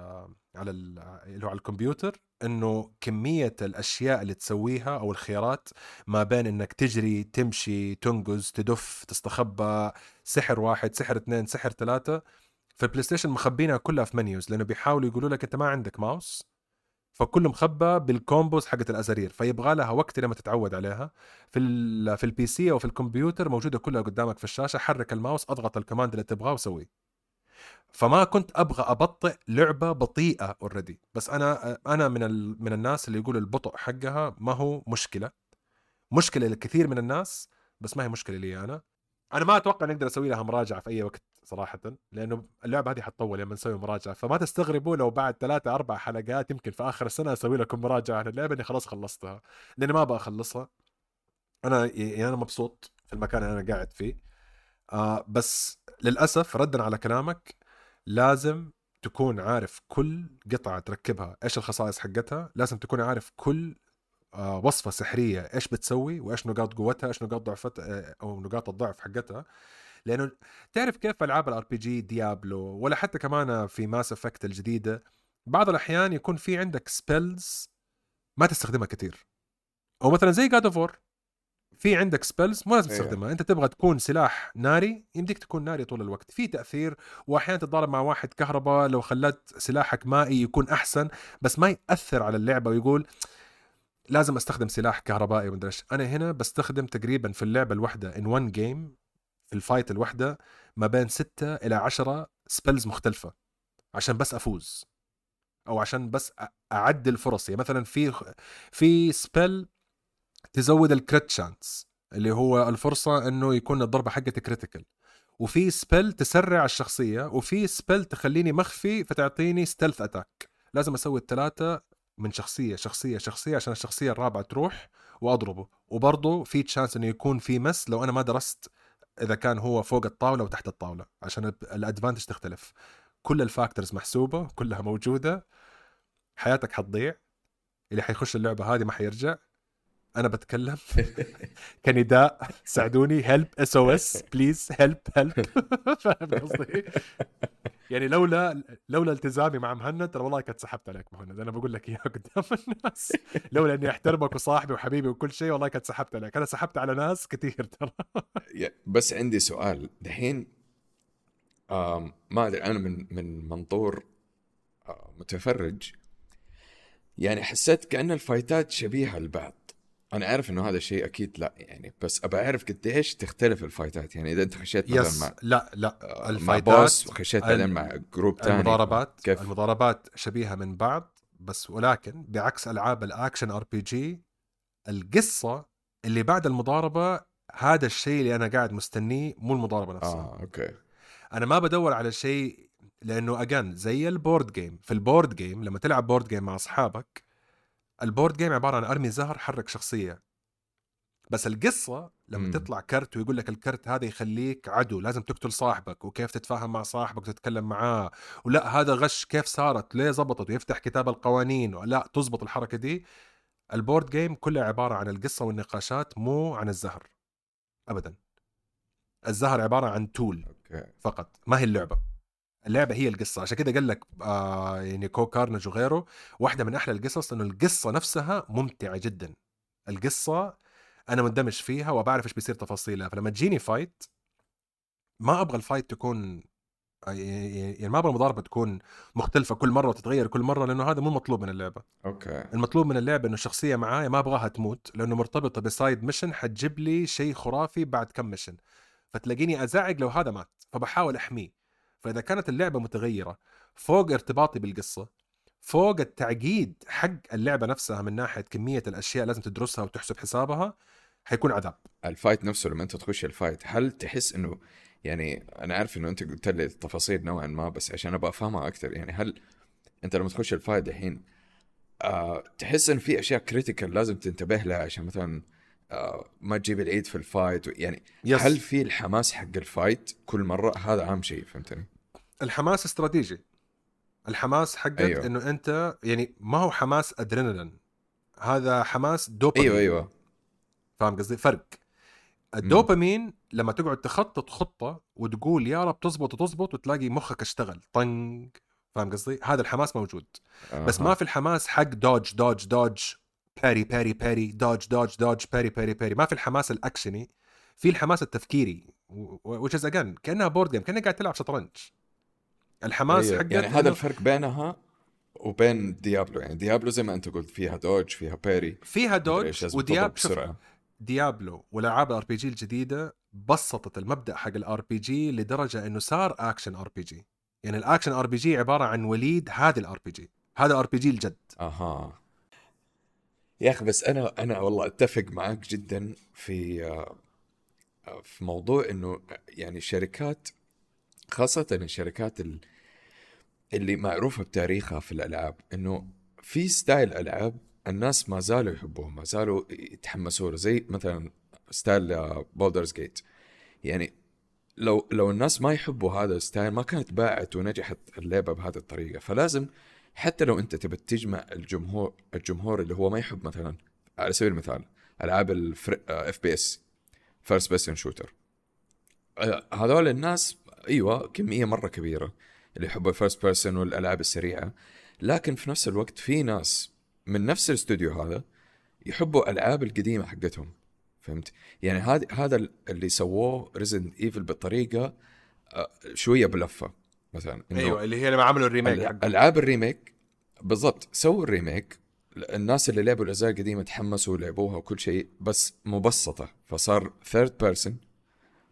B: على ال اللي هو على الكمبيوتر إنه كمية الأشياء اللي تسويها أو الخيارات ما بين إنك تجري تمشي تنقز تدف تستخبى سحر واحد سحر اثنين سحر ثلاثة في البلاي ستيشن مخبينها كلها في menus لأنه بيحاولوا يقولوا لك أنت ما عندك ماوس فكله مخبى بال combos حقت الأزارير فيبغى لها وقت لما تتعود عليها. في ال في ال PC أو في الكمبيوتر موجودة كلها قدامك في الشاشة حرك الماوس أضغط ال command اللي تبغاه وسويه فما كنت أبغى أبطئ لعبة بطيئة already بس أنا أنا من. من الناس اللي يقولوا البطء حقها ما هو مشكلة. مشكلة لكثير من الناس بس ما هي مشكلة لي أنا. أنا ما أتوقع نقدر أسوي لها مراجعة في أي وقت. صراحة لأنه اللعبة هذه حتطول لما نسوي مراجعة. فما تستغربوا لو بعد ثلاثة أربع حلقات يمكن في آخر السنة أسوي لكم مراجعة عن اللعبة إني خلاص خلصتها. لأني ما أبغى أخلصها. أنا يعني أنا مبسوط في المكان اللي أنا قاعد فيه. آه بس للأسف ردا على كلامك لازم تكون عارف كل قطعة تركبها إيش الخصائص حقتها. لازم تكون عارف كل آه، وصفة سحرية إيش بتسوي وإيش نقاط قوتها إيش نقاط ضعفتها أو نقاط الضعف حقتها. لأنه تعرف كيف ألعاب ال RPG ديابلو ولا حتى كمان في Mass Effect الجديدة بعض الأحيان يكون في عندك spells ما تستخدمها كثير أو مثلا زي God of في عندك spells مو لازم
A: أيوه.
B: تستخدمها. أنت تبغى تكون سلاح ناري يمديك تكون ناري طول الوقت. في تأثير واحيانا تتضارب مع واحد كهرباء لو خلت سلاحك مائي يكون أحسن بس ما يأثر على اللعبة ويقول لازم أستخدم سلاح كهربائي ومدري أنا هنا بستخدم تقريبا في اللعبة الواحدة in one game ال fight الواحدة ما بين ستة إلى عشرة spells مختلفة عشان بس أفوز أو عشان بس اعدل فرصي يعني مثلا في في spell تزود ال crit chance اللي هو الفرصة إنه يكون الضربة حقتي critical وفي spell تسرع الشخصية وفي spell تخليني مخفي فتعطيني stealth attack لازم أسوي الثلاثه من شخصية شخصية شخصية عشان الشخصية الرابعة تروح وأضربه. وبرضه في chance إنه يكون في miss لو أنا ما درست إذا كان هو فوق الطاولة وتحت الطاولة عشان ال advantage تختلف. كل ال factors محسوبة كلها موجودة حياتك حتضيع. اللي حيخش اللعبة هذه ما حيرجع. أنا بتكلم. كنداء ساعدوني. help SOS please help help فاهم قصدي؟ يعني لولا لولا التزامي مع مهند ترى والله كنت سحبت عليك مهند. أنا بقول لك إياها قدام الناس. لولا إني أحترمك وصاحبي وحبيبي وكل شيء والله كنت سحبت عليك. أنا سحبت على ناس كثير ترى.
A: بس عندي سؤال. دحين ما أدري أنا من من منظور آه، متفرج. يعني حسيت كأن ال fightات شبيهة لبعض. أنا عارف إنه هذا الشيء أكيد لا يعني بس أبى أعرف قديش تختلف ال fightات. يعني إذا أنت خشيت مثلا
B: yes
A: مع
B: لا لا
A: آه، مع
B: ال
A: fightات boss وخشيت بعدين مع group ثاني
B: المضاربات
A: كيف؟
B: المضاربات شبيهة من بعض بس ولكن بعكس ألعاب ال action RPG القصة اللي بعد المضاربة هذا الشيء اللي أنا قاعد مستنيه مو المضاربة نفسها.
A: آه okay.
B: أنا ما بدور على شيء لأنه again زي ال board game في ال board game لما تلعب board game مع أصحابك ال board game عبارة عن أرمي زهر حرك شخصية. بس القصة لما
A: مم.
B: تطلع كرت ويقول لك الكرت هذا يخليك عدو لازم تقتل صاحبك وكيف تتفاهم مع صاحبك وتتكلم معاه. ولا هذا غش كيف صارت ليه زبطت ويفتح كتاب القوانين ولا تزبط الحركة دي. ال board game كلها عبارة عن القصة والنقاشات مو عن الزهر. ابدا. الزهر عبارة عن tool
A: okay.
B: فقط ما هي اللعبة. اللعبة هي القصة عشان كده قال لك آه يعني كو كارنج وغيره واحدة من أحلى القصص إنه القصة نفسها ممتعة جدا. القصة أنا مندمج فيها وبعرف إيش بيصير تفاصيلها. فلما تجيني fight ما أبغى ال fight تكون يعني ما أبغى المضاربة تكون مختلفة كل مرة وتتغير كل مرة لأنه هذا مو مطلوب من اللعبة.
A: okay.
B: المطلوب من اللعبة إنه الشخصية معايا ما أبغاها تموت لأنه مرتبطة ب side mission حتجيب لي شيء خرافي بعد كم mission فتلاقيني أزعج لو هذا مات فبحاول أحميه. فإذا كانت اللعبة متغيرة فوق ارتباطي بالقصة فوق التعقيد حق اللعبة نفسها من ناحية كمية الأشياء لازم تدرسها وتحسب حسابها حيكون عذاب
A: ال fight نفسه لما أنت تخش ال fight هل تحس إنه يعني أنا عارف إنه أنت قلت لي التفاصيل نوعا ما بس عشان أبغى أفهمها أكثر يعني هل أنت لما تخش ال fight الحين آه تحس إن في أشياء critical لازم تنتبه لها عشان مثلا آه ما تجيب العيد في ال fight يعني
B: yes.
A: هل في الحماس حق ال fight كل مرة هذا اهم شيء فهمتني؟
B: الحماس استراتيجي. الحماس حقك.
A: أيوه.
B: إنه أنت يعني ما هو حماس ادرينالين هذا حماس دوبامين.
A: أيوه أيوه.
B: فاهم قصدي؟ فرق. الدوبامين لما تقعد تخطط خطة وتقول يا رب تزبط وتزبط وتلاقي مخك اشتغل. طنق. فاهم قصدي؟ هذا الحماس موجود. بس ما في الحماس حق dodge dodge dodge parry parry parry dodge dodge dodge parry parry parry ما في الحماس الأكشني في الحماس التفكيري. which is again كأنها board game كأنك قاعد تلعب شطرنج. الحماس
A: أيوه.
B: حقك
A: يعني هذا الفرق بينها وبين ديابلو. يعني ديابلو زي ما أنت قلت فيها dodge فيها parry
B: فيها dodge
A: لازم
B: ودياب
A: تضرب
B: شوف
A: بسرعة.
B: ديابلو والالعاب ال RPG الجديدة بسطت المبدأ حق ال RPG لدرجة إنه صار action RPG يعني ال action RPG عبارة عن وليد هذه ال RPG هذا RPG الجد.
A: أها. يا أخي بس أنا أنا والله أتفق معك جدا في في موضوع إنه يعني الشركات خاصة الشركات ال- اللي معروفة بتاريخها في الألعاب إنه في style ألعاب الناس ما زالوا يحبوه ما زالوا يتحمسوا له زي مثلا style بولدرز جيت يعني لو لو الناس ما يحبوا هذا ال style ما كانت باعت ونجحت اللعبة بهذه الطريقة. فلازم حتى لو أنت تبي تجمع الجمهور الجمهور اللي هو ما يحب مثلا على سبيل المثال ألعاب ال FPS first person shooter هذول الناس أيوه كمية مرة كبيرة. اللي يحبوا ال first person والألعاب السريعة. لكن في نفس الوقت في ناس من نفس الاستايل هذا يحبوا الالعاب القديمة حقتهم. فهمت؟ يعني هذا هذا اللي سووه ريزنت ايفل بطريقة آه، شوية بلفة. مثلا
B: أيوه اللي هي لما عملوا ال
A: remake
B: ألعاب
A: ال remake بالضبط سووا ال remake. الناس اللي لعبوا الأجزاء القديمة تحمسوا ولعبوها وكل شيء بس مبسطة. فصار third person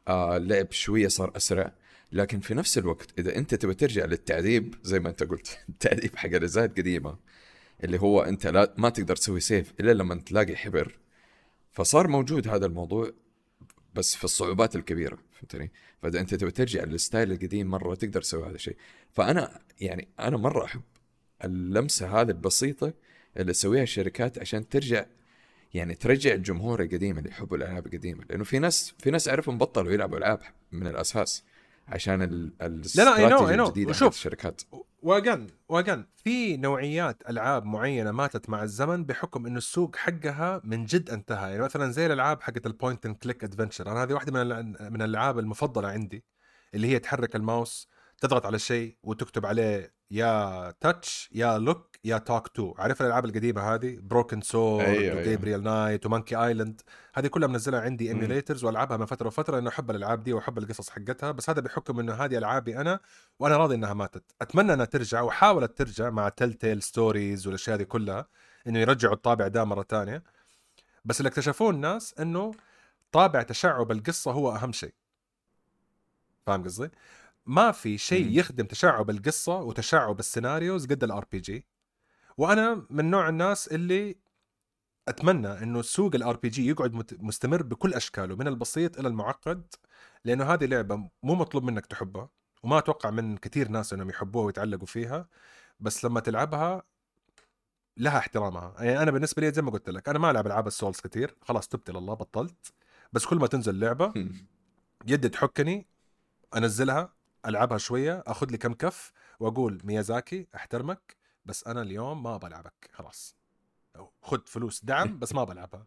A: آه اللعب شوية صار أسرع. لكن في نفس الوقت إذا أنت تبي ترجع للتعذيب زي ما أنت قلت التعذيب حق الاجزاء القديمة اللي هو أنت لا ما تقدر تسوي سيف إلا لما تلاقي حبر. فصار موجود هذا الموضوع بس في الصعوبات الكبيرة فهمتني؟ فإذا أنت تبي ترجع للستايل القديم مرة تقدر تسوي هذا الشيء. فأنا يعني أنا مرة أحب اللمسة هذه البسيطة اللي تسويها الشركات عشان ترجع يعني ترجع الجمهور القديم اللي يحبوا الألعاب القديمة. لأنه في ناس في ناس أعرفهم بطلوا يلعبوا ألعاب من الأساس. عشان ال-
B: لا، I know, I
A: الاستراتيجية
B: know. الجديدة.
A: حقت الشركات
B: again و again في نوعيات ألعاب معينة ماتت مع الزمن بحكم انه السوق حقها من جد انتهى يعني مثلا زي الألعاب حقت ال point and click adventure أنا هذه واحدة من من الألعاب المفضلة عندي اللي هي تحرك الماوس تضغط على شيء وتكتب عليه يا touch يا look يا talk to عارف الألعاب القديمة هذه؟ بروكن
A: أيوة، أيوة.
B: وجابريال نايت ومانكي ايلاند هذه كلها منزلها عندي
A: مم.
B: emulators والعبها من فترة وفترة لأنه أحب الألعاب دي وأحب القصص حقتها. بس هذا بحكم إنه هذه ألعابي أنا وأنا راضي إنها ماتت. أتمنى إنها ترجع وحاولت ترجع مع تيل تيل ستوريز والأشياء دي كلها إنه يرجعوا الطابع ده مرة ثانية بس اللي اكتشفوه الناس إنه طابع تشعب القصة هو أهم شيء. فاهم قصدي؟ ما في شيء. يخدم تشعب القصة وتشعب ال scenarios قد ال RPG وأنا من نوع الناس اللي أتمنى إنه سوق ال RPG يقعد مستمر بكل أشكاله من البسيط إلى المعقد لأنه هذه لعبة مو مطلوب منك تحبها وما أتوقع من كثير ناس إنهم يحبوها ويتعلقوا فيها بس لما تلعبها لها احترامها يعني أنا بالنسبة لي زي ما قلت لك أنا ما ألعب ألعاب السولز كثير خلاص تبت الله بطلت بس كل ما تنزل
A: لعبة.
B: يدي تحكني أنزلها ألعبها شوية آخذ لي كم كف وأقول ميازاكي أحترمك بس أنا اليوم ما بلعبك خلاص. خذ فلوس دعم بس ما بلعبها.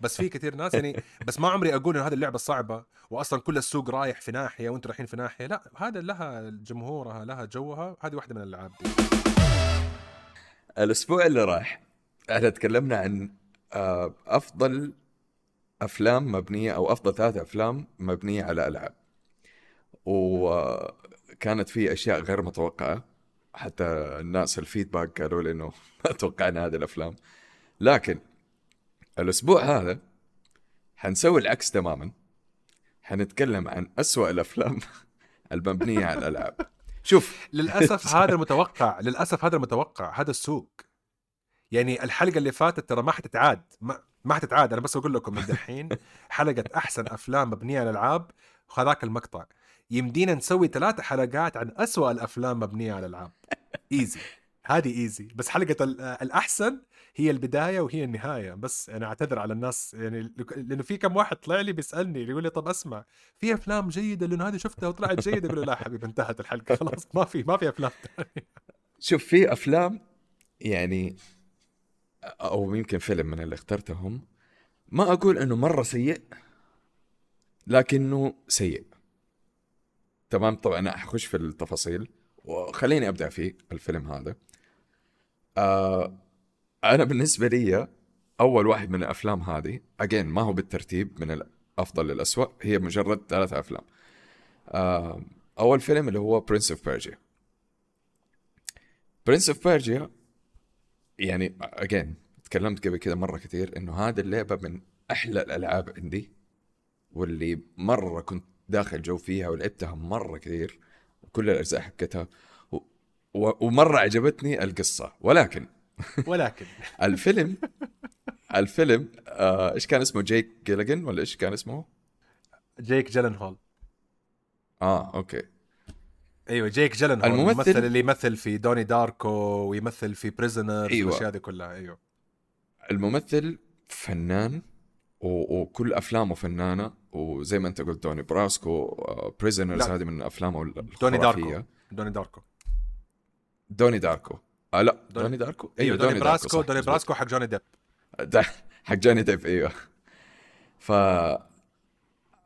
B: بس في كثير ناس يعني بس ما عمري أقول انه هذه اللعبة صعبة واصلا كل السوق رايح في ناحية وأنتم رايحين في ناحية لا هذا لها جمهورها لها جوها هذه واحدة من الألعاب. دي
A: الأسبوع اللي راح إحنا تكلمنا عن آه، أفضل أفلام مبنية أو أفضل ثلاث أفلام مبنية على ألعاب. وكانت في أشياء غير متوقعة. حتى الناس الفيدباك قالوا لي إنه ما توقعنا هذه الأفلام. لكن الأسبوع هذا حنسوي العكس تماما. حنتكلم عن أسوأ الأفلام المبنية على الألعاب. شوف
B: للأسف هذا المتوقع للأسف هذا المتوقع هذا السوق. يعني الحلقة اللي فاتت ترى ما حتتعاد ما, ما حتتعاد. أنا بس أقول لكم من دحين حلقة أحسن أفلام مبنية على الألعاب وهذاك المقطع. يمدينا نسوي ثلاثة حلقات عن أسوأ الأفلام مبنية على الالعاب ايزي هذه ايزي بس حلقة ال- الأحسن هي البداية وهي النهاية. بس أنا أعتذر على الناس. يعني لأنه في كم واحد طلع لي بيسألني يقول لي طب أسمع في أفلام جيدة؟ لأنه هذه شفتها وطلعت جيدة. أقول له لا حبيبي انتهت الحلقة. خلاص ما في ما في أفلام ثانية.
A: شوف في أفلام يعني أو يمكن فيلم من اللي اخترتهم ما أقول إنه مرة سيء لكنه سيء. تمام؟ طبعا أنا حخش في التفاصيل وخليني أبدأ فيه الفيلم هذا. آه أنا بالنسبة لي أول واحد من الأفلام هذه again ما هو بالترتيب من الأفضل للاسوء هي مجرد ثلاثة أفلام. آه أول فيلم اللي هو برنس اوف بيرجيا برنس اوف بيرجا يعني again تكلمت قبل كذا مرة كثير إنه هذه اللعبة من أحلى الألعاب عندي واللي مرة كنت داخل جو فيها ولعبتها مرة كثير كل الأجزاء حقتها و... و... ومرة عجبتني القصة ولكن
B: ولكن.
A: الفيلم الفيلم آه، إيش كان اسمه؟ جيك جيلين ولا إيش كان اسمه؟
B: جيك جيلن هول
A: آه okay.
B: أيوه جيك جيلن هول
A: الممثل-
B: الممثل اللي يمثل في دوني داركو ويمثل في بريزنر
A: أيوة.
B: والأشياء دي كلها أيوه.
A: الممثل فنان و... وكل أفلامه فنانة وزي ما أنت قلت دوني براسكو بريزنرز
B: لا.
A: هذه من أفلامه
B: دوني داركو. دوني داركو.
A: دوني داركو. آه لا.
B: دوني-
A: دوني داركو؟
B: إيوه دوني, براسكو
A: صح،
B: دوني. براسكو حق جوني ديب.
A: حق جوني ديب إيوه. ف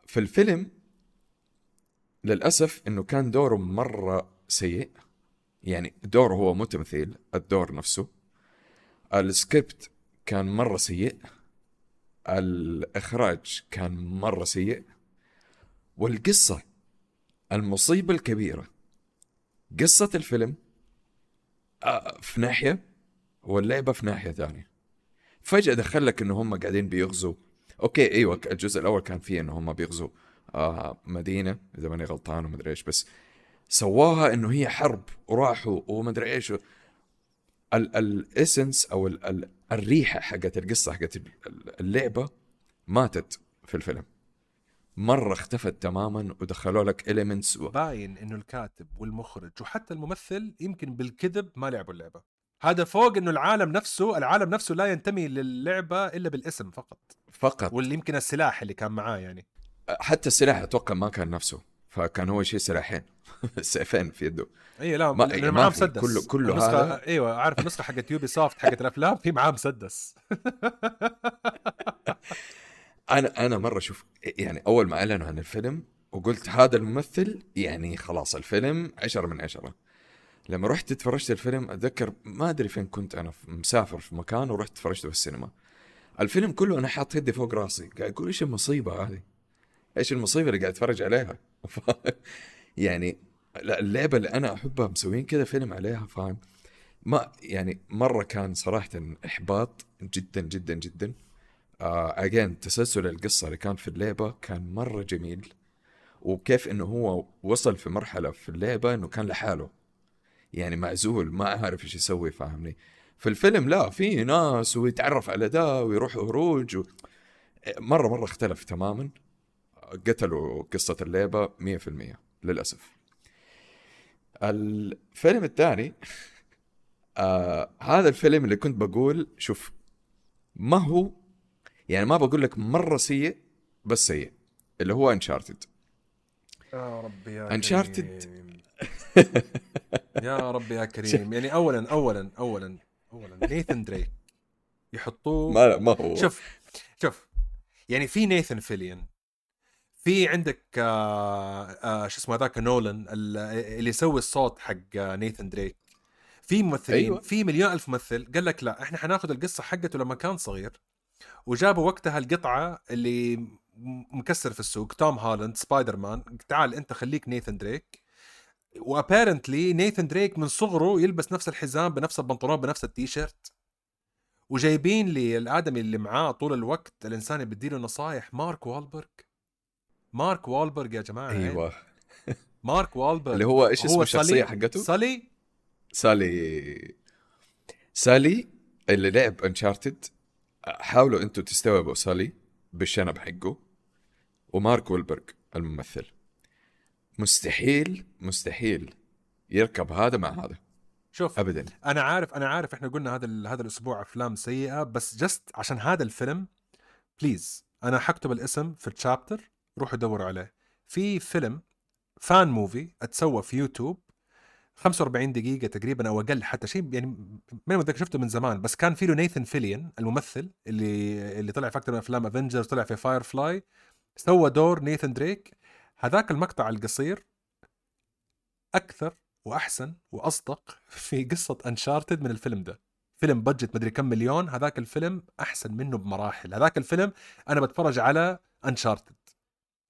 A: في الفيلم للأسف إنه كان دوره مرة سيء. يعني دوره هو مو تمثيل الدور نفسه. السكريبت كان مرة سيء. الإخراج كان مرة سيء والقصة المصيبة الكبيرة قصة الفيلم آه، في ناحية واللعبة في ناحية ثانية. فجأة دخل لك إنه هم قاعدين بيغزوا okay إيوه الجزء الأول كان فيه إنه هم بيغزوا آه مدينة إذا ماني غلطان ومدري إيش بس سواها إنه هي حرب وراحوا ومدري إيش. ال essence أو ال ال الريحة حقت القصة حقت ال- ال- اللعبة ماتت في الفيلم. مرة اختفت تماما ودخلوا لك elements و...
B: باين إنه الكاتب والمخرج وحتى الممثل يمكن بالكذب ما لعبوا اللعبة. هذا فوق إنه العالم نفسه العالم نفسه لا ينتمي للعبة إلا بالاسم فقط.
A: فقط.
B: واللي يمكن السلاح اللي كان معاه يعني.
A: حتى السلاح أتوقع ما كان نفسه. فكان هو شيء سلاحين. سيفين في يده.
B: اي لا
A: ما-
B: ما
A: ما
B: معاه. مسدس.
A: كله- كله
B: النسخة
A: هذا.
B: إيوه عارف النسخة حقت Ubisoft حقت الأفلام؟ في معاه مسدس.
A: أنا أنا مرة شوف يعني أول ما أعلنوا عن الفيلم وقلت هذا الممثل يعني خلاص الفيلم عشرة من عشرة. لما رحت اتفرجت الفيلم أتذكر ما أدري فين كنت أنا مسافر في مكان ورحت اتفرجته في السينما الفيلم كله أنا حاط يدي فوق راسي قاعد أقول إيش المصيبة هذه؟ إيش المصيبة اللي قاعد أتفرج عليها؟ ف... يعني اللعبة اللي أنا أحبها مسوين كذا فيلم عليها فاهم؟ ما يعني مرة كان صراحة إحباط جدا جدا جدا. اجين تسلسل القصة اللي كان في اللعبة كان مرة جميل. وكيف إنه هو وصل في مرحلة في اللعبة إنه كان لحاله. يعني معزول ما عارف إيش يسوي فاهمني؟ في الفيلم لا في ناس ويتعرف على ده ويروح هروج و... مرة مرة اختلف تماما. قتلوا قصة اللعبة 100% للأسف. الفيلم الثاني آه هذا الفيلم اللي كنت بقول شوف ما هو يعني ما بقول لك مرة سيء بس سيء اللي هو Uncharted
B: يا ربي يا. كريم. يا ربي يا كريم. يعني اولا اولا اولا اولا نيثن دريك يحطوه.
A: ما ما هو.
B: شوف شوف يعني في نيثن فيليون في عندك آه آه شو اسمه هذاك نولان ال- اللي يسوي الصوت حق نيثن دريك. في ممثلين
A: أيوة.
B: في مليون ألف ممثل قال لك لا إحنا حناخذ القصة حقته لما كان صغير وجابوا وقتها القطعة اللي مكسر في السوق توم هالاند سبايدر مان تعال أنت خليك نيثن دريك. و apparently نيثن دريك من صغره يلبس نفس الحزام بنفس البنطلون بنفس التيشيرت. وجايبين لي الآدمي اللي معاه طول الوقت الإنسان اللي بديله نصايح مارك والبرغ مارك والبرغ يا جماعة.
A: أيوه.
B: مارك والبرغ
A: اللي هو إيش اسمه
B: الشخصية
A: حقته؟
B: سالي
A: سالي. سالي اللي لعب Uncharted حاولوا أنتم تستوعبوا سالي بالشنب حقه ومارك ويلبرغ الممثل. مستحيل مستحيل يركب هذا مع هذا.
B: شوف
A: ابدا.
B: أنا عارف أنا عارف إحنا قلنا هذا هذا الأسبوع أفلام سيئة بس just عشان هذا الفيلم please أنا حكتب الاسم في ال chapter روحوا دوروا عليه. في فيلم fan movie أتسوى في يوتيوب 45 دقيقة تقريبا أو أقل حتى شيء يعني ما متذكر شفته من زمان بس كان في له نيثن فيليون الممثل اللي اللي طلع في أكثر من أفلام Avengers طلع في Firefly سوى دور نيثن دريك. هذاك المقطع القصير أكثر وأحسن وأصدق في قصة Uncharted من الفيلم ده. فيلم budget مدري كم مليون هذاك الفيلم أحسن منه بمراحل. هذاك الفيلم أنا بتفرج على Uncharted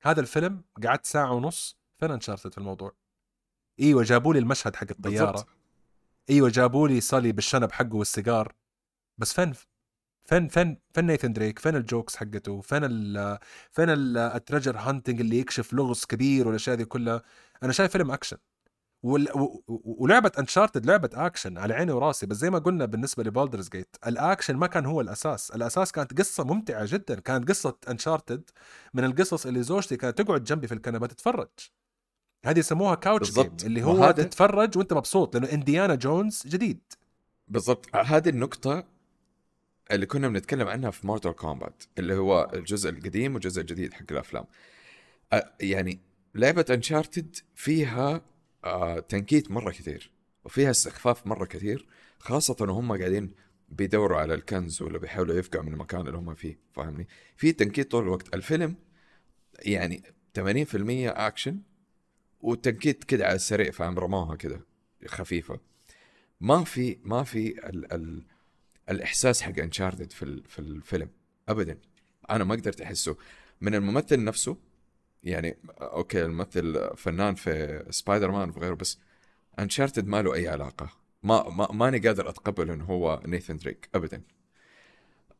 B: هذا الفيلم قعدت ساعة ونص فين Uncharted في الموضوع. إيوه جابوا لي المشهد حق الطيارة.
A: بالضبط.
B: إيوه جابوا لي صالي بالشنب حقه والسيجار. بس فين فين فين فين نيثن دريك؟ فين ال jokes حقته؟ فين ال فين ال- ال treasure hunting اللي يكشف لغز كبير والأشياء دي كلها؟ أنا شايف فيلم أكشن. ولعبة Uncharted لعبة اكشن على عيني وراسي بس زي ما قلنا بالنسبة ل Baldur's Gate الاكشن ما كان هو الأساس. الأساس كانت قصة ممتعة جدا كانت قصة Uncharted من القصص اللي زوجتي كانت تقعد جنبي في الكنبة تتفرج. هذه يسموها couch
A: game.
B: اللي هو
A: هذا-
B: تتفرج وأنت مبسوط لأنه انديانا جونز جديد.
A: بالضبط. هذه النقطة اللي كنا بنتكلم عنها في Mortal Kombat اللي هو الجزء القديم والجزء الجديد حق الأفلام. يعني لعبة Uncharted فيها آه تنكيت مرة كثير وفيها استخفاف مرة كثير خاصة وهم قاعدين بيدوروا على الكنز ولا بيحاولوا يفقعوا من المكان اللي هم فيه فاهمني؟ في تنكيت طول الوقت. الفيلم يعني 80% أكشن وتنكيت كده على السريع فاهم؟ رموها كده خفيفة. ما في ما في ال ال الإحساس حق Uncharted في في الفيلم ابدا. أنا ما قدرت أحسه. من الممثل نفسه يعني okay الممثل فنان في سبايدر مان وغيره بس Uncharted ما له أي علاقة؟ ما ما ماني قادر أتقبل إنه هو نيثن دريك ابدا.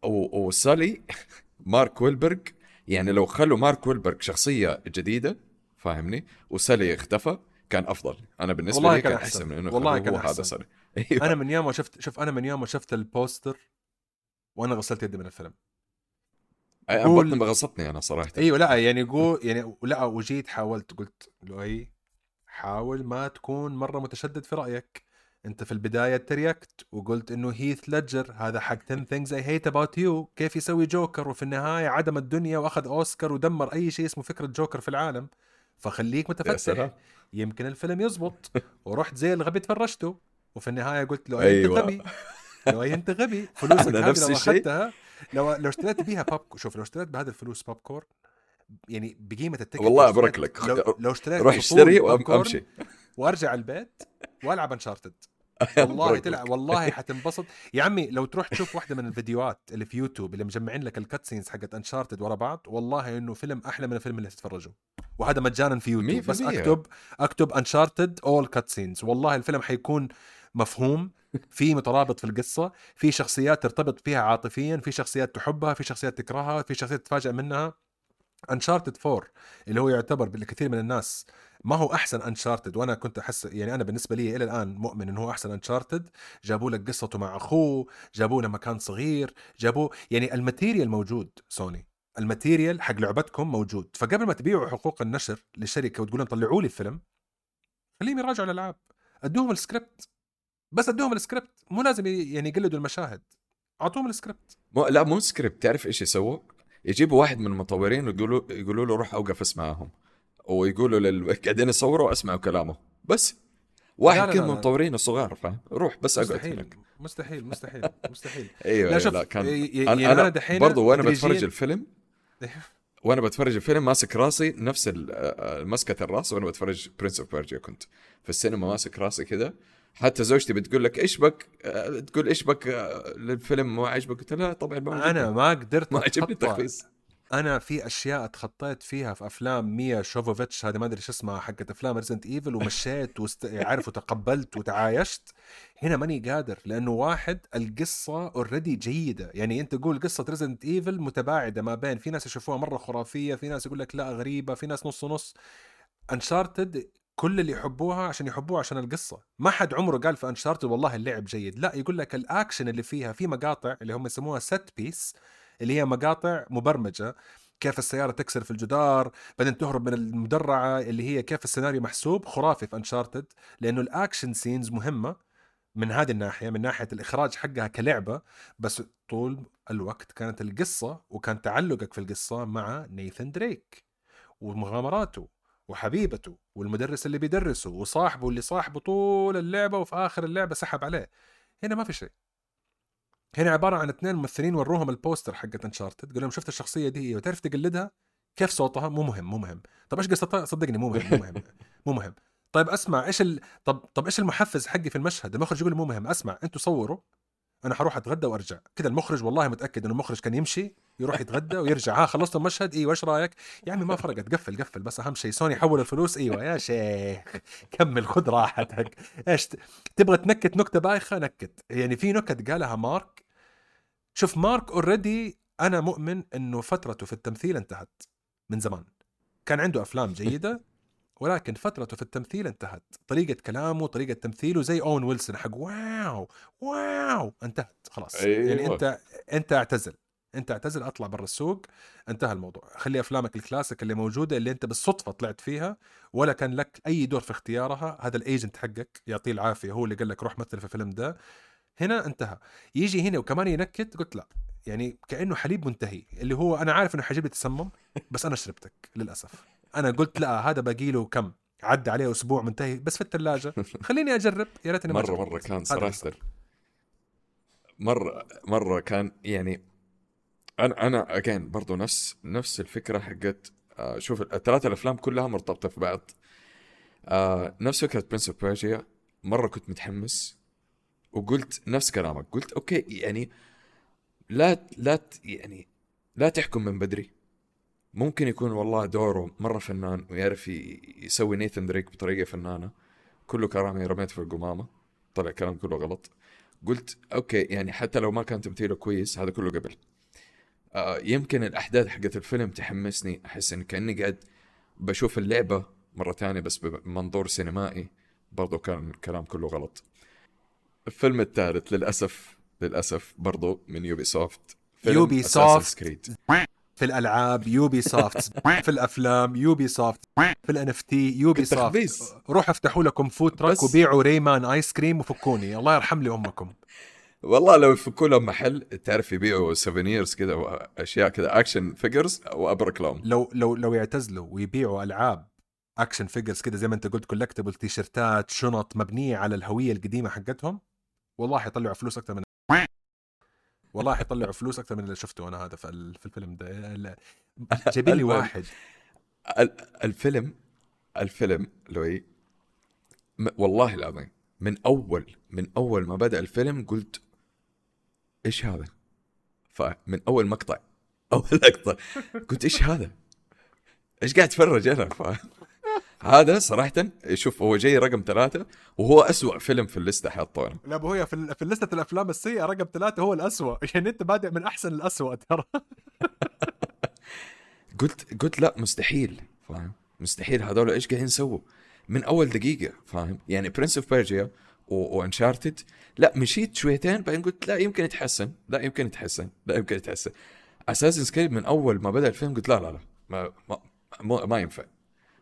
A: وسالي مارك ويلبرغ يعني لو خلوا مارك ويلبرغ شخصية جديدة فاهمني؟ وسالي اختفى كان أفضل. أنا بالنسبة
B: والله
A: لي
B: كان. أحسن
A: من إنه
B: والله كان
A: هو هذا
B: أحسن.
A: سالي أيوه.
B: أنا من يوم ما شفت شوف أنا من يوم ما شفت البوستر وأنا غسلت يدي من الفيلم.
A: بطني بغصتني أنا صراحة.
B: إيوه لا يعني قول يعني لا وجيت حاولت قلت لؤي حاول ما تكون مرة متشدد في رأيك. أنت في البداية تريقت وقلت إنه هيث ليدجر هذا حق 10 things I hate about you. كيف يسوي جوكر وفي النهاية عدم الدنيا وأخذ اوسكار ودمر أي شيء اسمه فكرة جوكر في العالم. فخليك متفتح. يمكن الفيلم يزبط. ورحت زي الغبي تفرجته وفي النهاية قلت له
A: أيوة.
B: أنت غبي. لو أنت غبي. فلوسك هذه
A: نفس
B: لو
A: الشيء.
B: اخذتها لو لو اشتريت بيها باب شوف لو اشتريت بهذه الفلوس باب كورن يعني بقيمة
A: ال
B: ticket والله
A: أبارك لك.
B: لو, لو اشتريت
A: روح اشتري وامشي
B: وأرجع البيت وألعب Uncharted والله تلعب. والله حتنبسط يا عمي لو تروح تشوف واحدة من الفيديوهات اللي في يوتيوب اللي مجمعين لك ال cutscenes حقت Uncharted ورا بعض والله إنه فيلم أحلى من الفيلم اللي تتفرجه وهذا مجانا في يوتيوب بس
A: 100%.
B: أكتب أكتب Uncharted اول cutscenes والله الفيلم حيكون مفهوم في مترابط في القصة في شخصيات ترتبط فيها عاطفيا في شخصيات تحبها في شخصيات تكرهها في شخصيات تتفاجئ منها. Uncharted 4 اللي هو يعتبر بالكثير من الناس ما هو أحسن Uncharted وأنا كنت أحس يعني أنا بالنسبة لي إلى الآن مؤمن إنه هو أحسن Uncharted جابوا لك قصته مع أخوه جابوه لما كان صغير جابوه يعني ال material موجود سوني. ال material حق لعبتكم موجود. فقبل ما تبيعوا حقوق النشر لشركه وتقول لهم طلعوا لي الفيلم خليهم يراجعوا الألعاب. أدوهم السكريبت. بس ادوهم السكريبت. مو لازم يعني يقلدوا المشاهد. أعطوهم السكريبت.
A: مو لا مو سكريبت. تعرف إيش يسووا؟ يجيبوا واحد من المطورين ويقولوا يقولوا له روح أوقف اسمعهم. ويقولوا لل قاعدين يصوروا اسمعوا كلامه. بس. واحد
B: لا،
A: من. المطورين الصغار فاهم؟ روح بس أقعد
B: مستحيل.
A: هناك.
B: مستحيل مستحيل مستحيل.
A: أيوه
B: لا شوف
A: لا كان
B: ي- ي-
A: أنا,
B: يعني
A: أنا
B: دحين
A: برضو
B: وأنا
A: بتفرج الفيلم وأنا بتفرج الفيلم ماسك راسي نفس ال- آه، مسكه الراس وأنا بتفرج Prince of Persia كنت في السينما ماسك راسي كذا. حتى زوجتي بتقول لك إيش بك؟ آه، تقول إيش بك؟ آه، للفيلم ما عجبك؟ قلت لها طبعا ما أنا.
B: ما قدرت
A: ما عجبني. التخفيص
B: أنا في أشياء اتخطيت فيها في أفلام ميلا جوفوفيتش هذه ما أدري شو اسمها حقت أفلام Resident Evil ومشيت وست... عارف وتقبلت وتعايشت. هنا ماني قادر لأنه واحد القصة already جيدة. يعني أنت تقول قصة Resident Evil متباعدة ما بين في ناس يشوفوها مرة خرافية في ناس يقول لك لا غريبة في ناس نص نص. Uncharted كل اللي يحبوها عشان يحبوها عشان القصة. ما حد عمره قال في Uncharted والله اللعب جيد. لا يقول لك الأكشن اللي فيها في مقاطع اللي هم يسموها set piece اللي هي مقاطع مبرمجة. كيف السيارة تكسر في الجدار بعدين تهرب من المدرعة اللي هي كيف السيناريو محسوب خرافي في Uncharted لأنه ال action scenes مهمة من هذه الناحية من ناحية الإخراج حقها كلعبة. بس طول الوقت كانت القصة وكان تعلقك في القصة مع نيثن دريك ومغامراته. وحبيبته والمدرس اللي بيدرسه وصاحبه اللي صاحبه طول اللعبة وفي آخر اللعبة سحب عليه. هنا ما في شيء. هنا عبارة عن اثنين ممثلين وروهم البوستر حقت انشارتد قال لهم شفت الشخصية دي أيوه تعرف تقلدها؟ كيف صوتها؟ مو مهم مو مهم. طب إيش قصتها؟ صدقني مو مهم مو مهم مو مهم. طيب أسمع إيش ال... طب طب إيش المحفز حقي في المشهد؟ المخرج يقول مو مهم. أسمع أنتوا صوروا. أنا حروح أتغدى وأرجع. كذا المخرج والله متأكد إنه المخرج كان يمشي يروح يتغدى ويرجع. ها خلصت المشهد. إيوه إيش رأيك؟ يا عمي ما فرقت. قفل قفل. بس أهم شيء سوني حول الفلوس. إيوه يا شيخ. كمل خذ راحتك. إيش تبغى تنكت نكتة بايخة؟ نكت. يعني في نكت قالها مارك. شوف مارك already أنا مؤمن إنه فترته في التمثيل انتهت من زمان. كان عنده أفلام جيدة. ولكن فترته في التمثيل انتهت. طريقة كلامه طريقة تمثيله زي أوين ويلسون حق wow wow انتهت خلاص.
A: أيوة.
B: يعني أنت أنت اعتزل. أنت اعتزل أطلع برا السوق. انتهى الموضوع. خلي أفلامك الكلاسيك اللي موجودة اللي أنت بالصدفة طلعت فيها ولا كان لك أي دور في اختيارها. هذا ال agent حقك يعطيه العافية هو اللي قال لك روح مثل في الفيلم ده. هنا انتهى. يجي هنا وكمان ينكت قلت لا. يعني كأنه حليب منتهي. اللي هو أنا عارف إنه حيجيب لي تسمم بس أنا شربتك للأسف. أنا قلت لا هذا باقي له كم؟ عدى عليه أسبوع منتهي. بس في الثلاجه خليني أجرب. يا ريتني مرة.
A: مرة كان
B: هذا اللي صراحة.
A: مرة مرة كان يعني أنا أنا again برضو نفس نفس الفكرة حقت آه شوف الثلاث الأفلام كلها مرتبطة في بعض. آه نفس فكرة Prince of Persia مرة كنت متحمس وقلت نفس كلامك. قلت okay يعني لا لا يعني لا تحكم من بدري. ممكن يكون والله دوره مرة فنان ويعرف يسوي نيثن دريك بطريقة فنانة. كله كلامي رميت في القمامة. طلع كلام كله غلط. قلت okay يعني حتى لو ما كان تمثيله كويس هذا كله قبل. آه يمكن الأحداث حقت الفيلم تحمسني. أحس اني كأني قاعد بشوف اللعبة مرة تانية بس بمنظور سينمائي. برضو كان الكلام كله غلط. الفيلم الثالث للأسف للأسف برضو من Ubisoft
B: يوبي سوفت. في الألعاب يوبي سوفت في الأفلام يوبي سوفت في الإن إف تي يوبي سوفت. روحوا افتحوا لكم food
A: truck
B: وبيعوا ريمان ice cream وفكوني. الله يرحم لي أمكم.
A: والله لو يفكوا لهم محل تعرف يبيعوا souvenirs كذا وأشياء كذا action figures وأبرك لهم.
B: لو لو لو يعتزلوا ويبيعوا ألعاب action figures كده زي ما أنت قلت collectible تيشرتات شنط مبنية على الهوية القديمة حقتهم والله حيطلعوا فلوس أكثر من والله حيطلعوا فلوس أكثر من اللي شفته أنا هذا في ال- في الفيلم ده جايبين لي. واحد
A: ال- الفيلم الفيلم لوي والله العظيم من اول من أول ما بدأ الفيلم قلت إيش هذا؟ فمن أول مقطع أول لقطه قلت إيش هذا؟ إيش قاعد أتفرج أنا؟ ف... هذا صراحة شوف هو جاي رقم ثلاثة وهو أسوأ فيلم في ال list حاطه أنا.
B: لا ابو هي في في list الأفلام السيئة رقم ثلاثة هو الأسوأ. يعني أنت بادئ من أحسن الأسوأ ترى.
A: قلت قلت لا مستحيل فاهم؟ مستحيل هذول إيش قاعدين يسووا؟ من أول دقيقة فاهم؟ يعني Prince of Persia و Uncharted لا مشيت شويتين بعدين قلت لا يمكن يتحسن لا يمكن يتحسن لا يمكن يتحسن. Assassin's Creed من أول ما بدأ الفيلم قلت لا لا لا ما ما, ما, ما ينفع.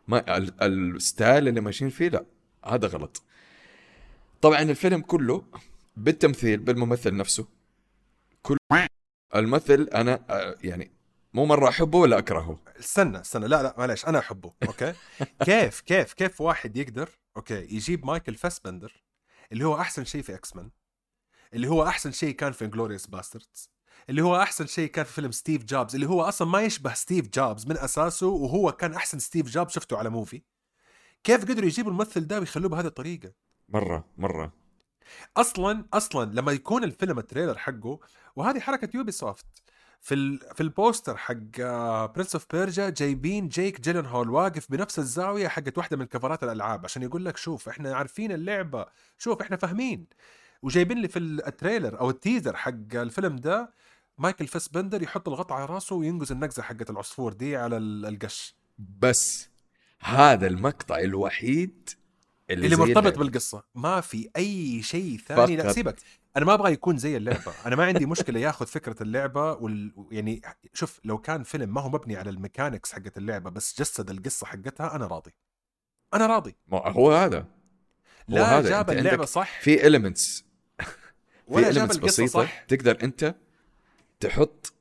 A: ما ال- ال style اللي ماشيين فيه لا هذا غلط. طبعا الفيلم كله بالتمثيل بالممثل نفسه كل الممثل أنا آه، يعني مو مرة أحبه ولا أكرهه.
B: استنى استنى لا لا معلش أنا أحبه okay؟ كيف كيف كيف واحد يقدر okay يجيب مايكل فاسبندر اللي هو أحسن شيء في X-Men اللي هو أحسن شيء كان في Inglourious Basterds اللي هو أحسن شيء كان في فيلم ستيف جوبز اللي هو أصلا ما يشبه ستيف جوبز من أساسه وهو كان أحسن ستيف جوبز شفته على movie كيف قدروا يجيبوا الممثل ده ويخلوه بهذه الطريقة؟
A: مرة مرة.
B: أصلا أصلا لما يكون الفيلم ال trailer حقه وهذه حركة Ubisoft في ال... في ال poster حق Prince of Persia جايبين جيك جيلنهول واقف بنفس الزاوية حقت واحدة من cover ات الألعاب عشان يقول لك شوف إحنا عارفين اللعبة شوف إحنا فاهمين. وجايبين لي في ال trailer أو ال teaser حق الفيلم ده مايكل فاسبندر يحط الغطاء على راسه وينقز النقزه حقت العصفور دي على ال- القش
A: بس هذا المقطع الوحيد اللي,
B: اللي مرتبط
A: اللعبة.
B: بالقصة. ما في أي شيء ثاني. لا. سيبك. أنا ما أبغى يكون زي اللعبة. أنا ما عندي مشكلة ياخذ فكرة اللعبة وال... يعني شوف لو كان فيلم ما هو مبني على ال mechanics حقت اللعبة بس جسد القصة حقتها أنا راضي. أنا راضي.
A: ما هو هذا.
B: لا
A: هذا،
B: جاب
A: اللعبة
B: صح.
A: في elements
B: ولا
A: في
B: جاب
A: elements
B: القصة
A: بسيطة.
B: صح.
A: تقدر أنت تحط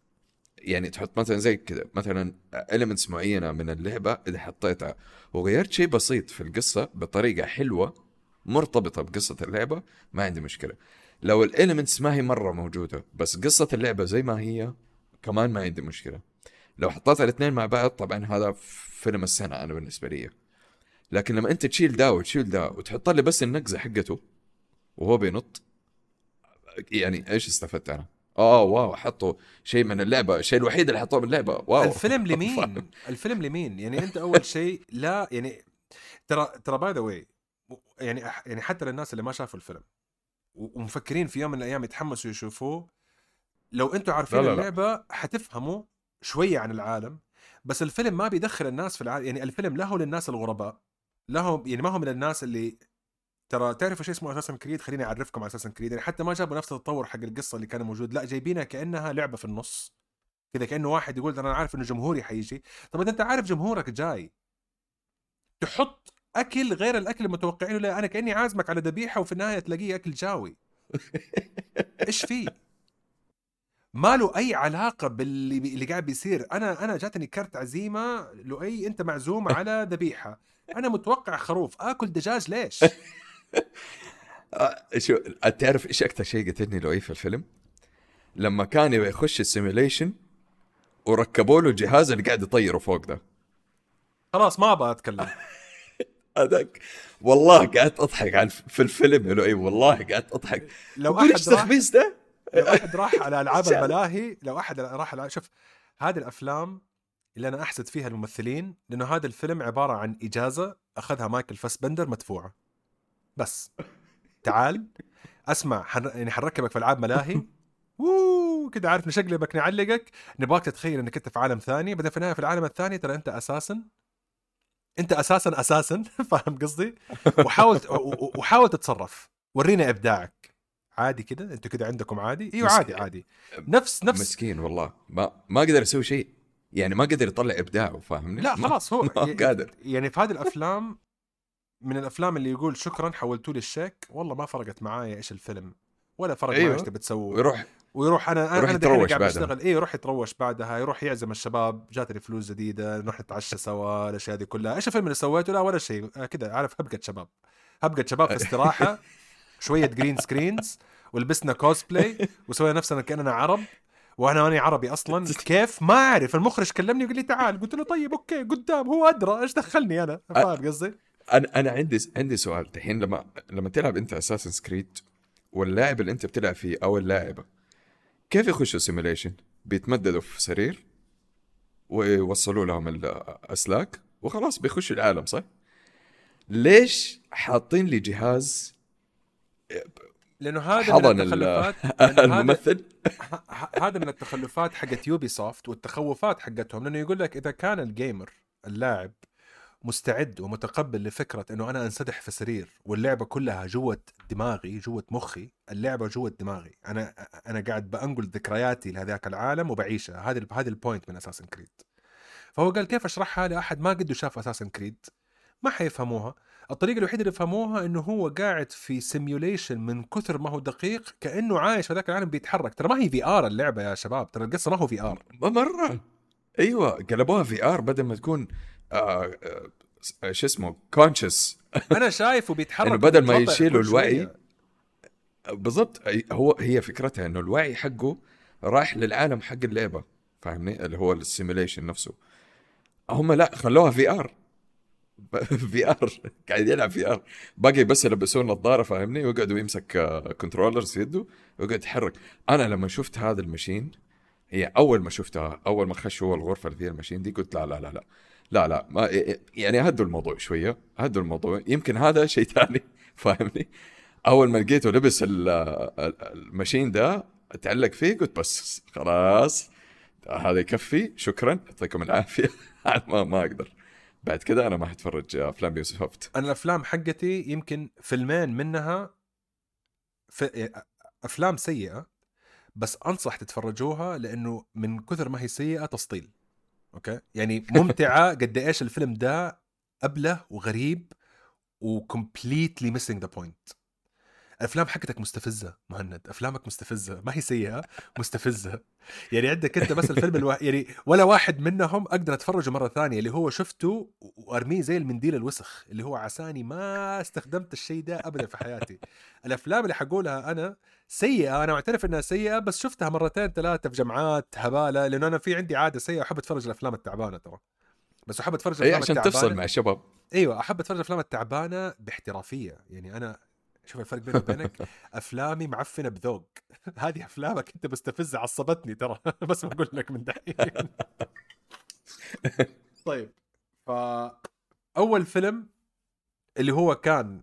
A: يعني تحط مثلا زي كذا مثلا elements معينة من اللعبة إذا حطيتها وغيرت شيء بسيط في القصة بطريقة حلوة مرتبطة بقصة اللعبة ما عندي مشكلة. لو ال elements ما هي مرة موجودة بس قصة اللعبة زي ما هي كمان ما عندي مشكلة. لو حطيت الاثنين مع بعض طبعا هذا فيلم السنة أنا بالنسبة لي. لكن لما أنت تشيل دا وتشيل دا وتحط لي بس النقزة حقته وهو بينط يعني إيش استفدت أنا؟ آه واو حطوا شيء من اللعبة الشيء الوحيد اللي حطوه من اللعبة واو.
B: الفيلم لمين؟ الفيلم لمين؟ يعني أنت أول شيء لا يعني ترى ترى by the way يعني يعني حتى للناس اللي ما شافوا الفيلم ومفكرين في يوم من الأيام يتحمسوا يشوفوه لو أنتم عارفين
A: لا لا لا.
B: اللعبة حتفهموا شوية عن العالم بس الفيلم ما بيدخل الناس في العالم يعني الفيلم لا هو للناس الغرباء لا هو يعني ما هو من الناس اللي ترى تعرفوا شيء اسمه اساسن كريد خليني أعرفكم على اساسن كريد يعني حتى ما جابوا نفس التطور حق القصة اللي كان موجود. لا جايبينها كأنها لعبة في النص. كذا كأنه واحد يقول أنا عارف إنه جمهوري حيجي. طب أنت عارف جمهورك جاي. تحط أكل غير الأكل المتوقعينه لا أنا كأني عازمك على ذبيحة وفي النهاية تلاقيه أكل جاوي. إيش فيه ما له أي علاقة باللي اللي قاعد بيصير. أنا أنا جاتني كرت عزيمة لؤي أنت معزوم على ذبيحة. أنا متوقع خروف. آكل دجاج ليش؟
A: شو تعرف إيش أكثر شيء قتلني لو في الفيلم؟ لما كان يبغى يخش السيميوليشن وركبوا له الجهاز اللي قاعد يطيره فوق ده
B: خلاص ما أبغى أتكلم
A: هذاك والله قعدت أضحك على في الفيلم يا لؤي والله قعدت أضحك
B: لو
A: أحد
B: راح
A: التخبيص ده؟
B: لو أحد راح على
A: ألعاب.
B: الملاهي لو أحد راح على شوف هذه الأفلام اللي أنا أحسد فيها الممثلين لأنه هذا الفيلم عبارة عن إجازة أخذها مايكل فاسبندر مدفوعة بس. تعال أسمع حن... يعني حنركبك في ألعاب ملاهي. ووو كده عارف نشقلبك نعلقك. نبغاك تتخيل إنك أنت في عالم ثاني. بعدين في النهاية في العالم الثاني ترى أنت أساسا. أنت أساسا أساسا. فاهم قصدي؟ وحاول وحاول تتصرف. ورينا إبداعك. عادي كده؟ أنتوا كده عندكم عادي؟ إيوه عادي. عادي. نفس نفس
A: مسكين والله. ما ما قدر يسوي شيء. يعني ما قدر يطلع إبداعه فاهمني؟
B: لا خلاص هو
A: ما قادر.
B: يعني في هذه الأفلام من الأفلام اللي يقول شكرا حولتوا لي الشيك والله ما فرقت معايا إيش الفيلم ولا فرق معايا
A: أيوه.
B: إيش تبي تسوي
A: ويروح
B: ويروح أنا
A: يروح
B: أنا
A: يتروش
B: قاعد
A: بعدها.
B: بشتغل إيه يروح يتروش بعدها يروح يعزم الشباب جاتني فلوس جديدة نروح نتعشى سوا الأشياء دي كلها. إيش الفيلم اللي سويته؟ لا ولا شيء. آه كذا عارف هبقه شباب. هبقه شباب في استراحة شوية green screens ولبسنا كوسبلاي وسوينا نفسنا كأننا عرب وأنا ماني عربي أصلا. كيف؟ ما أعرف. المخرج كلمني وقال لي تعال. قلت له طيب okay قدام هو أدرى. إيش دخلني أنا؟ فاهم قصدي؟
A: أنا أنا عندي عندي سؤال الحين لما لما تلعب أنت Assassin's Creed واللاعب اللي أنت بتلعب فيه أو اللاعبة كيف يخشوا simulation؟ بيتمددوا في سرير ويوصلوا لهم الاسلاك وخلاص بيخشوا العالم صح؟ ليش حاطين لي جهاز
B: لأنه هذا
A: حضن
B: من
A: ال-
B: التخلفات
A: الممثل
B: هذا من التخلفات حقت Ubisoft والتخوفات حقتهم لأنه يقول لك إذا كان ال gamer اللاعب مستعد ومتقبل لفكرة إنه أنا أنسدح في سرير واللعبة كلها جوة دماغي جوة مخي اللعبة جوة دماغي. أنا أنا قاعد بأنقل ذكرياتي لهذاك العالم وبعيشها هذه هذه ال point من Assassin's Creed فهو قال كيف أشرحها لأحد ما قد شاف Assassin's Creed ما حيفهموها. الطريقة الوحيدة اللي يفهموها إنه هو قاعد في simulation من كثر ما هو دقيق كأنه عايش في ذاك العالم بيتحرك. ترى ما هي VR اللعبة يا شباب ترى القصة ما هو
A: VR مرة. أيوه قلبوها VR بدل ما تكون شو اسمه conscious
B: أنا شايفه بيتحرك
A: إنه بدل ما يشيلوا الوعي. بالضبط هو هي فكرتها إنه الوعي حقه رايح للعالم حق اللعبة فاهمني؟ اللي هو ال simulation نفسه. هم لا خلوها VR VR قاعد يلعب VR باقي بس يلبسون نظاره فاهمني؟ ويقعدوا يمسك controllers في يده ويقعد يتحرك. أنا لما شفت هذا ال machine هي أول ما شفتها أول ما خش هو الغرفة اللي فيها ال machine دي قلت لا لا لا لا. لا لا ما يعني هدوا الموضوع شوية هدوا الموضوع. يمكن هذا شيء ثاني فاهمني؟ أول ما لقيته لبس ال- ال- ال machine ده اتعلق فيه قلت بس خلاص هذا يكفي شكرا يعطيكم العافية. ما ما أقدر. بعد كده أنا ما حتفرج أفلام Ubisoft
B: أنا الأفلام حقتي يمكن فيلمين منها في أفلام سيئة بس أنصح تتفرجوها لأنه من كثر ما هي سيئة تسطيل. okay؟ يعني ممتعة قد إيش الفيلم ده أبلة وغريب و completely missing the point الافلام حقتك مستفزة مهند أفلامك مستفزة ما هي سيئة مستفزة. يعني عندك أنت بس الفيلم الوا... يعني ولا واحد منهم أقدر أتفرجه مرة ثانية اللي هو شفته وأرميه زي المنديل الوسخ اللي هو عساني ما استخدمت الشيء ده ابدا في حياتي. الأفلام اللي حقولها أنا سيئة أنا معترف إنها سيئة بس شفتها مرتين ثلاثة في جمعات هبالة لأنه أنا في عندي عادة سيئة أحب أتفرج الأفلام التعبانة ترى. بس أحب أتفرج
A: اي
B: الأفلام
A: عشان
B: التعبانة.
A: تفصل مع الشباب.
B: أيوه أحب أتفرج الأفلام التعبانة باحترافية. يعني أنا شوف الفرق بيني وبينك أفلامي معفنة بذوق. هذه أفلامك أنت مستفزة عصبتني ترى. بس بقول لك من دحين. طيب ف أول فيلم اللي هو كان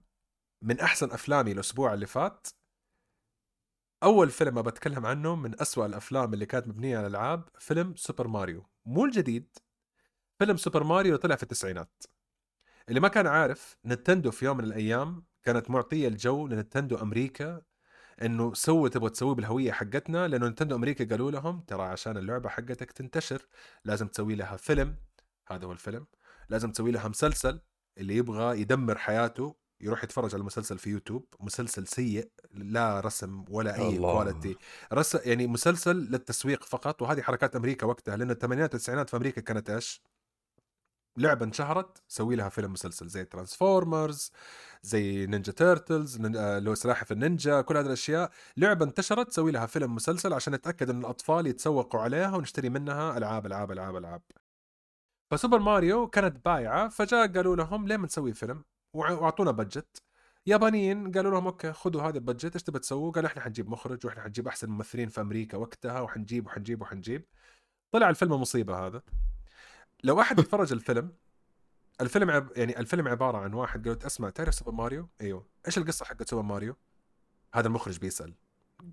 B: من أحسن أفلامي الأسبوع اللي فات أول فيلم بتكلم عنه من أسوأ الأفلام اللي كانت مبنية على الألعاب فيلم سوبر ماريو. مو الجديد. فيلم Super Mario طلع في التسعينات. اللي ما كان عارف Nintendo في يوم من الأيام كانت معطية الجو ل Nintendo أمريكا إنه سووا تبغى تسويه بالهوية حقتنا لأنه Nintendo أمريكا قالوا لهم ترى عشان اللعبة حقتك تنتشر لازم تسوي لها فيلم. هذا هو الفيلم. لازم تسوي لها مسلسل اللي يبغى يدمر حياته يروح يتفرج على المسلسل في يوتيوب مسلسل سيء لا رسم ولا أي
A: الله.
B: quality رس يعني مسلسل للتسويق فقط وهذه حركات أمريكا وقتها لأن الثمانينات والتسعينات في أمريكا كانت إيش؟ لعبة انشهرت سوي لها فيلم مسلسل زي Transformers زي Ninja Turtles لو سلاحف النينجا كل هذه الأشياء لعبة انتشرت سوي لها فيلم مسلسل عشان نتاكد إن الأطفال يتسوقوا عليها ونشتري منها ألعاب ألعاب ألعاب ألعاب ف Super Mario كانت بايعة فجاء قالوا لهم ليه ما نسوي فيلم وأعطونا budget يابانيين قالوا لهم okay خذوا هذا ال budget إيش تبى تسووا؟ قالوا إحنا حنجيب مخرج وإحنا حنجيب أحسن ممثلين في أمريكا وقتها وحنجيب وحنجيب وحنجيب طلع الفيلم مصيبة هذا لو احد يتفرج الفيلم الفيلم عب... يعني الفيلم عبارة عن واحد قالت أسمع تعرف Super Mario؟ أيوه إيش القصة حقت Super Mario؟ هذا المخرج بيسأل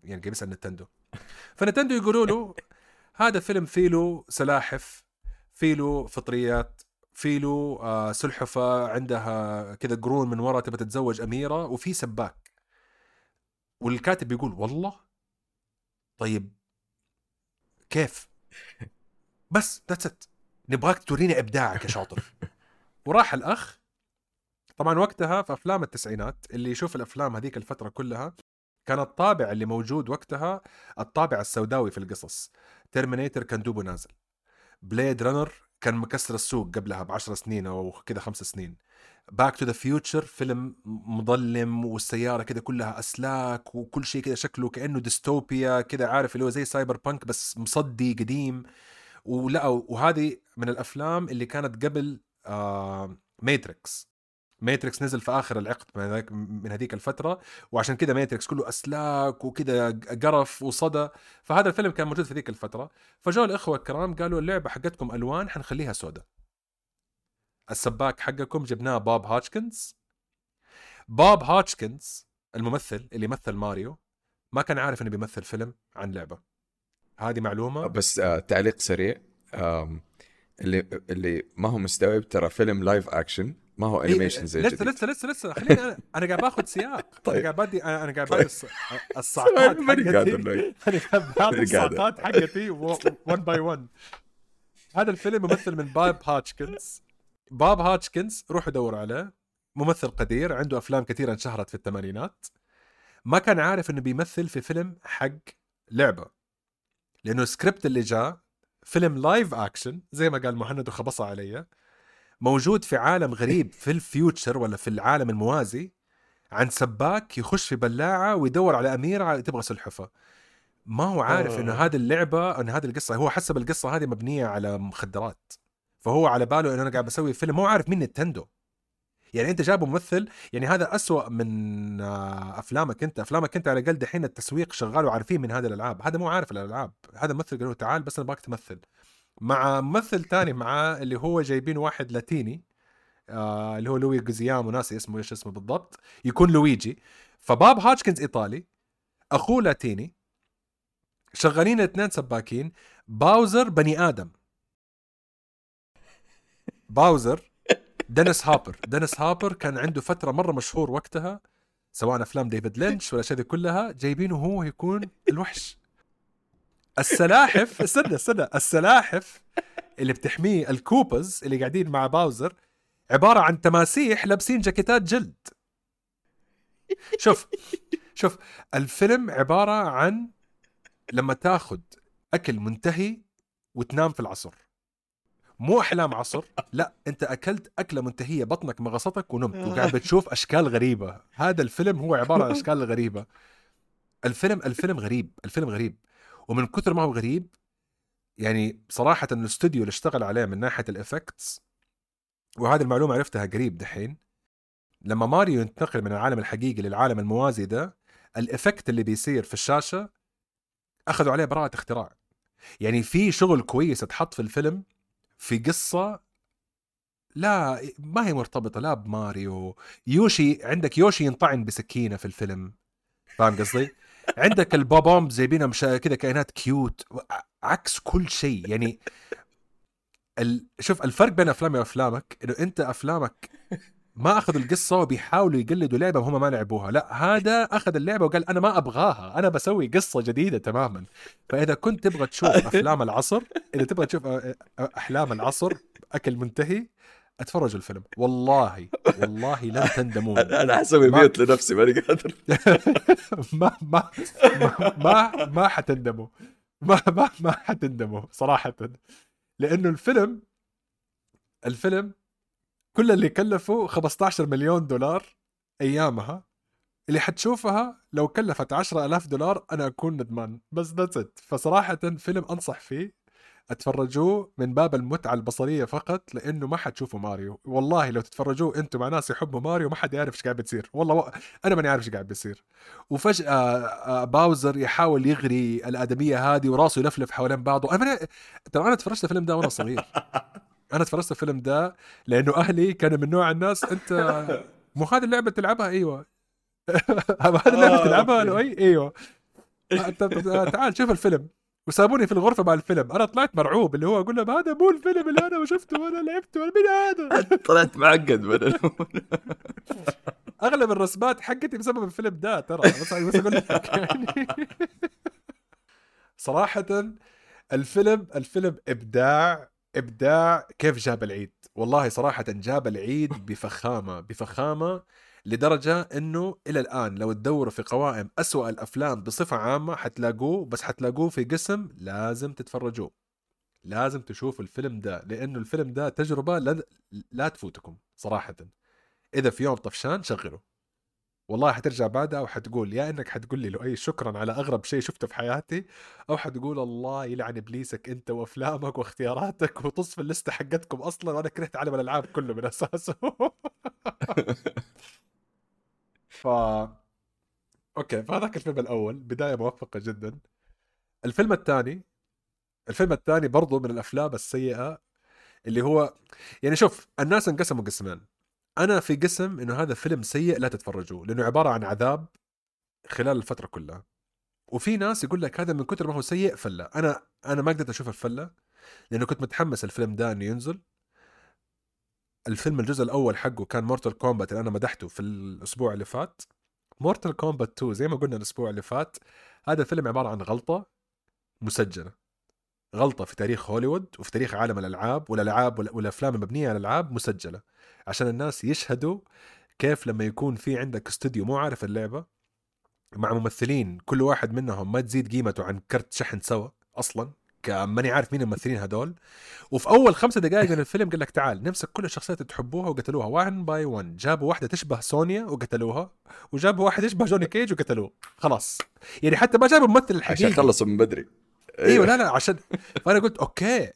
B: يعني قاعد بيسأل Nintendo ف Nintendo يقولوا له هذا فيلم فيه له سلاحف فيه له فطريات في له آه سلحفة عندها كذا قرون من ورا تبى تتزوج أميرة وفي سباك. والكاتب بيقول والله؟ طيب كيف؟ بس that's it نبغاك توريني إبداعك يا شاطر. وراح الأخ. طبعا وقتها في أفلام التسعينات اللي يشوف الأفلام هذيك الفترة كلها كان الطابع اللي موجود وقتها الطابع السوداوي في القصص. Terminator كان دوبه نازل. Blade Runner كان مكسر السوق قبلها بعشر سنين أو كذا خمس سنين. Back to the Future فيلم مظلم والسيارة كذا كلها أسلاك وكل شيء كذا شكله كأنه ديستوبيا كذا عارف اللي هو زي cyberpunk بس مصدي قديم. ولا وهذه من الأفلام اللي كانت قبل آه Matrix Matrix نزل في آخر العقد من هذاك من هذيك الفترة وعشان كذا Matrix كله أسلاك وكذا قرف وصدى. فهذا الفيلم كان موجود في ذيك الفترة. فجاء الإخوة الكرام قالوا اللعبة حقتكم ألوان حنخليها سوداء. السباك حقكم جبناه Bob Hoskins. Bob Hoskins الممثل اللي مثل ماريو ما كان عارف إنه بيمثل فيلم عن لعبة. هذه معلومة.
A: بس آه تعليق سريع. اللي اللي ما هو مستوعب ترى فيلم live action ما هو animation زي
B: لسه. لسه لسه لسه خليني أنا أنا قاعد باخذ سياق
A: طيب.
B: أنا قاعد بدي أنا قاعد
A: طيب.
B: بدي الص- الصعقات حقتي. أنا قاعد باخذ
A: ماني قادر.
B: الصعقات حقتي 1 by 1 هذا الفيلم ممثل من بوب هوسكنز بوب هوسكنز روحوا دوروا عليه ممثل قدير عنده أفلام كثيرة انشهرت في الثمانينات ما كان عارف إنه بيمثل في فيلم حق لعبة لأنه السكريبت اللي جاء فيلم live action زي ما قال مهند وخبصها علي موجود في عالم غريب في ال future ولا في العالم الموازي عن سباك يخش في بلاعة ويدور على أميرة تبغى سلحفه ما هو عارف إنه
A: آه.
B: هذه اللعبة انه هذه القصة هو حسب القصة هذه مبنية على مخدرات. فهو على باله إنه أنا قاعد بسوي فيلم مو عارف مين نتندو يعني أنت جايبه ممثل يعني هذا أسوأ من آه، أفلامك أنت. أفلامك أنت على الأقل دحين التسويق شغال وعارفين من هذه الألعاب. هذا مو عارف الألعاب. هذا ممثل قالوا تعال بس أنا ابغاك تمثل. مع ممثل تاني معاه اللي هو جايبين واحد لاتيني آه اللي هو لوي جوزيامو ناسي اسمه إيش اسمه بالضبط يكون لويجي. فباب هاتشكنز إيطالي أخوه لاتيني شغالين الاثنين سباكين باوزر بني آدم. باوزر دينيس هوبر. دينيس هوبر كان عنده فترة مرة مشهور وقتها سواء أفلام ديفيد لينش ولا دي كلها جايبينه هو يكون الوحش. السلاحف استنى استنى. السلاحف اللي بتحميه الكوباز اللي قاعدين مع باوزر عبارة عن تماسيح لابسين جاكيتات جلد. شوف شوف الفيلم عبارة عن لما تاخذ أكل منتهي وتنام في العصر. مو أحلام عصر لا أنت أكلت أكلة منتهية بطنك مغصتك ونمت وقاعد بتشوف أشكال غريبة. هذا الفيلم هو عبارة عن أشكال غريبة. الفيلم الفيلم غريب الفيلم غريب. ومن كثر ما هو غريب يعني صراحة الاستوديو اللي اشتغل عليه من ناحية الإفكتس وهذه المعلومة عرفتها قريب دحين لما ماريو ينتقل من العالم الحقيقي للعالم الموازي ده ال effect اللي بيصير في الشاشة أخذوا عليه براءة اختراع. يعني في شغل كويس اتحط في الفيلم في قصة لا ما هي مرتبطة لا بماريو. يوشي عندك يوشي ينطعن بسكينة في الفيلم. فاهم قصدي؟ عندك البوبوم جايبينها مش كذا كائنات cute عكس كل شيء. يعني ال... شوف الفرق بين أفلامي وأفلامك إنه أنت أفلامك ما اخذوا القصة وبيحاولوا يقلدوا لعبة وهم ما لعبوها. لا هذا أخذ اللعبة وقال أنا ما أبغاها أنا بسوي قصة جديدة تماما. فإذا كنت تبغى تشوف أفلام العصر إذا تبغى تشوف أحلام العصر أكل منتهي. اتفرجوا الفيلم. والله والله لن تندمون.
A: أنا حسوي ميوت لنفسي ماني قادر.
B: ما ما ما ما, حتندموا. ما ما ما حتندموا صراحة. لأنه الفيلم الفيلم كل اللي كلفه 15 مليون دولار أيامها. اللي حتشوفها لو كلفت 10000 دولار أنا أكون ندمان. بس that's it فصراحة فيلم أنصح فيه. أتفرجوه من باب المتعة البصرية فقط لأنه ما حتشوفوا ماريو. والله لو تتفرجوه أنتم مع ناس يحبوا ماريو ما حد يعرف إيش قاعد بتصير. والله و... أنا ماني عارف إيش قاعد بيصير وفجأة آه، باوزر يحاول يغري الآدمية هذه وراسه يلفلف حوالين بعضه. ماني... ترى أنا تفرجت الفيلم ده وأنا صغير. أنا تفرجت الفيلم ده لأنه أهلي كانوا من نوع الناس أنت مو هذه اللعبة تلعبها؟ أيوة. هذه اللعبة
A: آه،
B: تلعبها؟ آه، ت- تعال شوف الفيلم. وسابوني في الغرفة مع الفيلم. أنا طلعت مرعوب اللي هو أقول لهم هذا مو الفيلم اللي أنا شفته وأنا لعبته. مين هذا؟
A: طلعت معقد من
B: أغلب الرسمات حقتي بسبب الفيلم ده ترى. بس بس أقول لك يعني. صراحة الفيلم الفيلم إبداع إبداع كيف جاب العيد؟ والله صراحة جاب العيد بفخامة بفخامة لدرجة إنه إلى الآن لو تدوروا في قوائم أسوأ الأفلام بصفة عامة حتلاقوه بس حتلاقوه في قسم لازم تتفرجوه. لازم تشوفوا الفيلم ده لأنه الفيلم ده تجربة لا, لا تفوتكم صراحة. إذا في يوم طفشان شغله والله حترجع بعدها وحتقول يا إنك حتقول لي لؤي شكرا على أغرب شيء شفته في حياتي أو حتقول الله يلعن إبليسك أنت وأفلامك واختياراتك وتصف اللستة حقتكم أصلا وأنا كرهت عالم الألعاب كله من أساسه. ف أوكي فهذاك الفيلم الأول بداية موفقة جدا. الفيلم الثاني الفيلم الثاني برضو من الأفلام السيئة اللي هو يعني شوف الناس انقسموا قسمين. أنا في قسم إنه هذا فيلم سيء لا تتفرجوه لأنه عبارة عن عذاب خلال الفترة كلها. وفي ناس يقول لك هذا من كثر ما هو سيء فله. أنا أنا ما قدرت أشوف الفلة لأنه كنت متحمس الفيلم ده إنه ينزل. الفيلم الجزء الأول حقه كان مورتال كومبات اللي أنا مدحته في الأسبوع اللي فات. مورتال كومبات 2 زي ما قلنا الأسبوع اللي فات هذا الفيلم عبارة عن غلطة مسجلة. غلطة في تاريخ هوليوود وفي تاريخ عالم الألعاب والألعاب وال- والأفلام المبنية على الألعاب مسجلة. عشان الناس يشهدوا كيف لما يكون في عندك استوديو مو عارف اللعبة مع ممثلين كل واحد منهم ما تزيد قيمته عن كرت شحن سوا أصلا. ماني عارف مين الممثلين هدول. وفي أول خمسة دقائق من الفيلم قال لك تعال نمسك كل الشخصيات اللي تحبوها وقتلوها. 1 by 1 جابوا واحدة تشبه سونيا وقتلوها وجابوا واحد يشبه جوني كيج وقتلوه. خلاص. يعني حتى ما جابوا الممثل الحقيقي
A: عشان خلصوا من بدري.
B: أيوه. لا لا عشان فأنا قلت okay.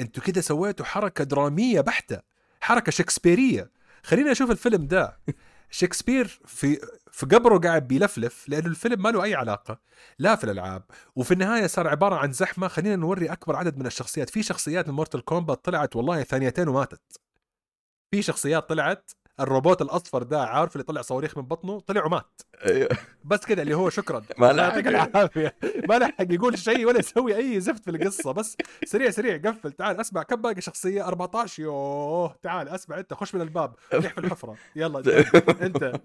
B: أنتوا كده سويتوا حركة درامية بحتة حركة شكسبيرية. خليني أشوف الفيلم ده. شكسبير في في قبره قاعد بيلفلف لأنه الفيلم ما له أي علاقة لا في الألعاب. وفي النهاية صار عبارة عن زحمة خلينا نوري أكبر عدد من الشخصيات. في شخصيات من مورتال كومبات طلعت والله ثانيتين وماتت. في شخصيات طلعت الروبوت الأصفر ده عارف اللي طلع صواريخ من بطنه؟ طلع ومات
A: أيوه.
B: بس كده اللي هو شكرا.
A: ما لحق.
B: العافية. ما لحق يقول شيء ولا يسوي أي زفت في القصة. بس سريع سريع قفل. تعال أسمع كم باقي شخصية؟ 14 يوه. تعال أسمع أنت. خش من الباب. ريح في الحفرة. يلا. أنت.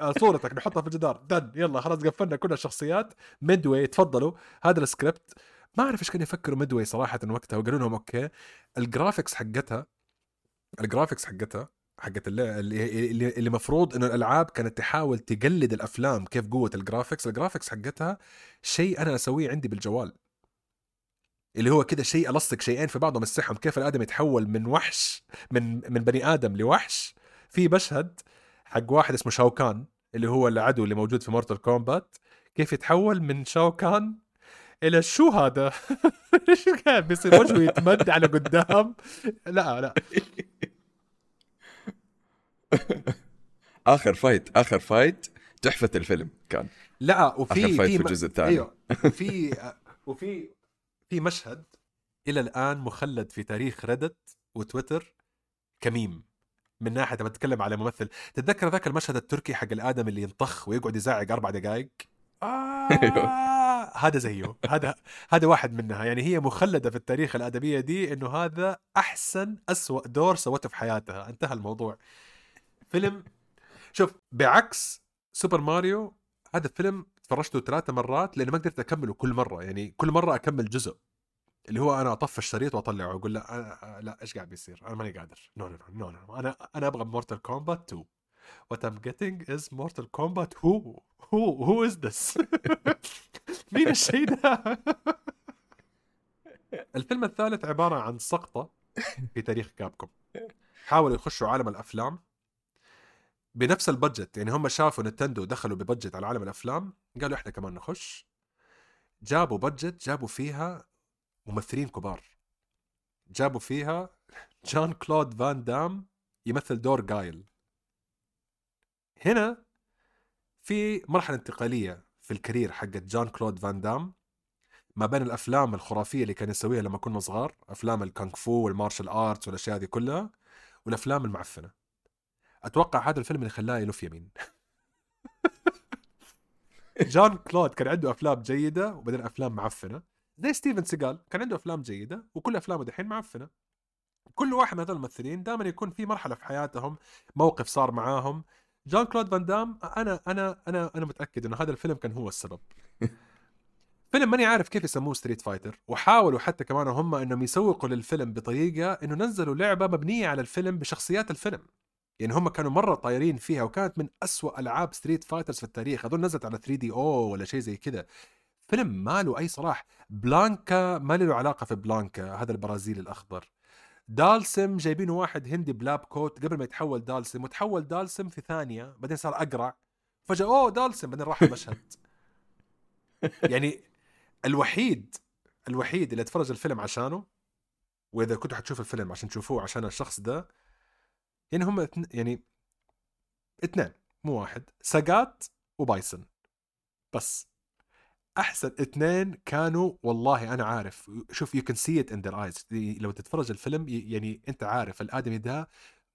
B: آه، صورتك. نحطها في الجدار done يلا. خلاص قفلنا كل الشخصيات. ميدوي تفضلوا. هذا السكريبت. ما أعرف إيش كانوا يفكروا ميدوي صراحة وقتها. وقالوا لهم okay. ال graphics حقتها ال graphics حقتها حقت اللي اللي اللي مفروض إنه الألعاب كانت تحاول تقلد الأفلام كيف قوة ال graphics ال graphics حقتها شيء أنا أسويه عندي بالجوال. اللي هو كده شيء ألصق شيئين في بعضهم السحم كيف الآدم يتحول من وحش من من بني آدم لوحش. في مشهد حق واحد اسمه شاوكان اللي هو العدو اللي موجود في مورتال كومبات كيف يتحول من شاوكان إلى شو هذا؟ إيش قاعد بيصير وجهه يتمد على قدام؟ لا لا.
A: اخر fight آخر fight تحفة الفيلم كان.
B: لا وفي
A: آخر fight
B: في
A: في الجزء الثاني.
B: أيوه. في وفي في مشهد إلى الآن مخلد في تاريخ ريدت وتويتر كميم. من ناحية لما تتكلم على ممثل. تتذكر ذاك المشهد التركي حق الآدم اللي ينطخ ويقعد يزعق أربع دقائق؟ آه هذا زيه. هذا هذا واحد منها. يعني هي مخلدة في التاريخ الادبيه دي إنه هذا أحسن أسوأ دور سوته في حياتها. انتهى الموضوع. فيلم. شوف بعكس سوبر ماريو هذا الفيلم تفرجته ثلاثة مرات لأني ما قدرت أكمله كل مرة. يعني كل مرة أكمل جزء. اللي هو أنا أطفي الشريط وأطلعه وأقول لا أنا لا إيش قاعد بيصير؟ أنا ماني قادر. no no no no أنا أنا أبغى مورتال كومبات 2 what I'm getting is Mortal Kombat who who who is this? مين الشيء ده؟ الفيلم الثالث عبارة عن سقطة في تاريخ كابكوم حاولوا يخشوا عالم الأفلام. بنفس البادجت يعني هم شافوا نتندو دخلوا ببادجت على عالم الأفلام قالوا إحنا كمان نخش. جابوا بادجت جابوا فيها ممثلين كبار. جابوا فيها جان كلود فان دام يمثل دور جايل. هنا في مرحلة انتقالية في ال career حقت جان كلود فان دام ما بين الأفلام الخرافية اللي كان يسويها لما كنا صغار أفلام الكونغ فو وال martial arts والأشياء هذه كلها والأفلام المعفنة. أتوقع هذا الفيلم اللي خلاه يلف يمين. جان كلود كان عنده أفلام جيدة وبعدين أفلام معفنة. زي ستيفن سيجال كان عنده أفلام جيدة وكل أفلامه دحين معفنة. كل واحد من هذول الممثلين دائما يكون في مرحلة في حياتهم موقف صار معاهم. جان كلود فان دام أنا أنا أنا أنا متأكد إنه هذا الفيلم كان هو السبب. فيلم ماني عارف كيف يسموه Street Fighter. وحاولوا حتى كمان هم إنهم يسوقوا للفيلم بطريقة إنه نزلوا لعبة مبنية على الفيلم بشخصيات الفيلم. يعني هم كانوا مرة طايرين فيها وكانت من أسوأ ألعاب Street Fighters في التاريخ. اظن نزلت على 3DO ولا شيء زي كذا. فيلم ما له أي صلاح. بلانكا ما له علاقة في بلانكا هذا البرازيلي الأخضر. دالسم جايبينه واحد هندي ب lab coat قبل ما يتحول دالسم وتحول دالسم في ثانية بعدين صار أقرع. فجأة أوه دالسم بعدين راح المشهد. يعني الوحيد الوحيد اللي اتفرج الفيلم عشانه وإذا كنتوا حتشوفوا الفيلم عشان تشوفوه عشان الشخص ده يعني هم اتن... يعني اثنين مو واحد. ساجات وبايسون. بس أحسن اثنين كانوا والله أنا عارف شوف you can see it in their eyes لو تتفرج الفيلم يعني أنت عارف الآدمي ده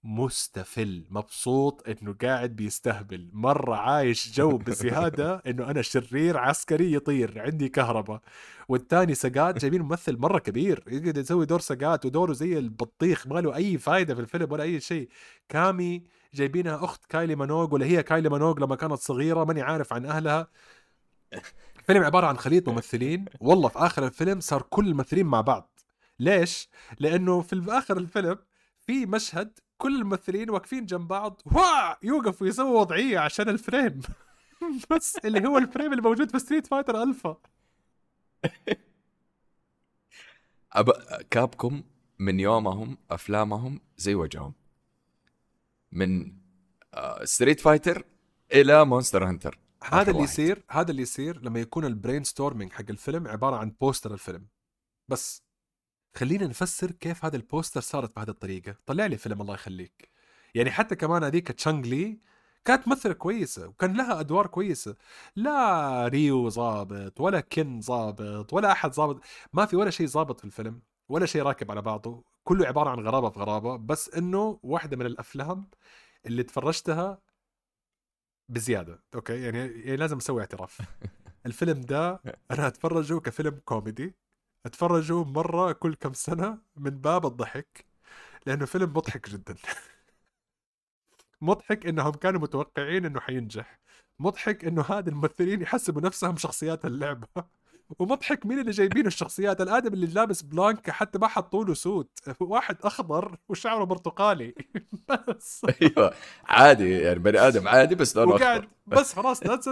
B: مستفل مبسوط إنه قاعد بيستهبل. مرة عايش الجو بزيادة إنه أنا شرير عسكري يطير عندي كهرباء. والثاني ساجات جايبين ممثل مرة كبير يقدر يسوي دور ساجات ودوره زي البطيخ ما له أي فايدة في الفيلم ولا أي شيء. كامي جايبينها أخت كايلي مينوج ولا هي كايلي مينوج لما كانت صغيرة ماني عارف عن أهلها. فيلم عبارة عن خليط ممثلين. والله في آخر الفيلم صار كل الممثلين مع بعض. ليش؟ لأنه في اخر الفيلم في مشهد كل الممثلين واقفين جنب بعض. وا! يوقف ويسوي وضعية عشان ال frame. بس اللي هو ال frame اللي موجود في Street Fighter Alpha
A: أب... كابكوم من يومهم أفلامهم زي وجههم. من Street Fighter إلى Monster Hunter
B: هذا اللي. يصير هذا اللي يصير لما يكون ال brainstorming حق الفيلم عبارة عن poster الفيلم. بس. خلينا نفسر كيف هذا ال poster صارت بهذه الطريقة. طلع لي فيلم الله يخليك. يعني حتى كمان هذيك تشون لي كانت ممثلة كويسة وكان لها أدوار كويسة. لا ريو ظابط ولا كن ظابط ولا أحد ظابط. ما في ولا شيء ظابط في الفيلم ولا شيء راكب على بعضه. كله عبارة عن غرابة في غرابة. بس إنه واحدة من الأفلام اللي تفرجتها بزيادة. أوكي؟ يعني, يعني لازم أسوي اعتراف. الفيلم ده أنا أتفرجه كفيلم كوميدي. أتفرجه مرة كل كم سنة من باب الضحك لأنه فيلم مضحك جدا. مضحك إنهم كانوا متوقعين إنه حينجح. مضحك إنه هذا الممثلين يحسبوا نفسهم شخصيات اللعبة. ومضحك مين اللي جايبين الشخصيات؟ الآدمي اللي لابس بلانكا حتى ما حطوا له suit. واحد أخضر وشعره برتقالي. بس.
A: أيوه. عادي يعني بني آدم عادي بس لونه
B: وقاعد
A: اخضر
B: بس خلاص that's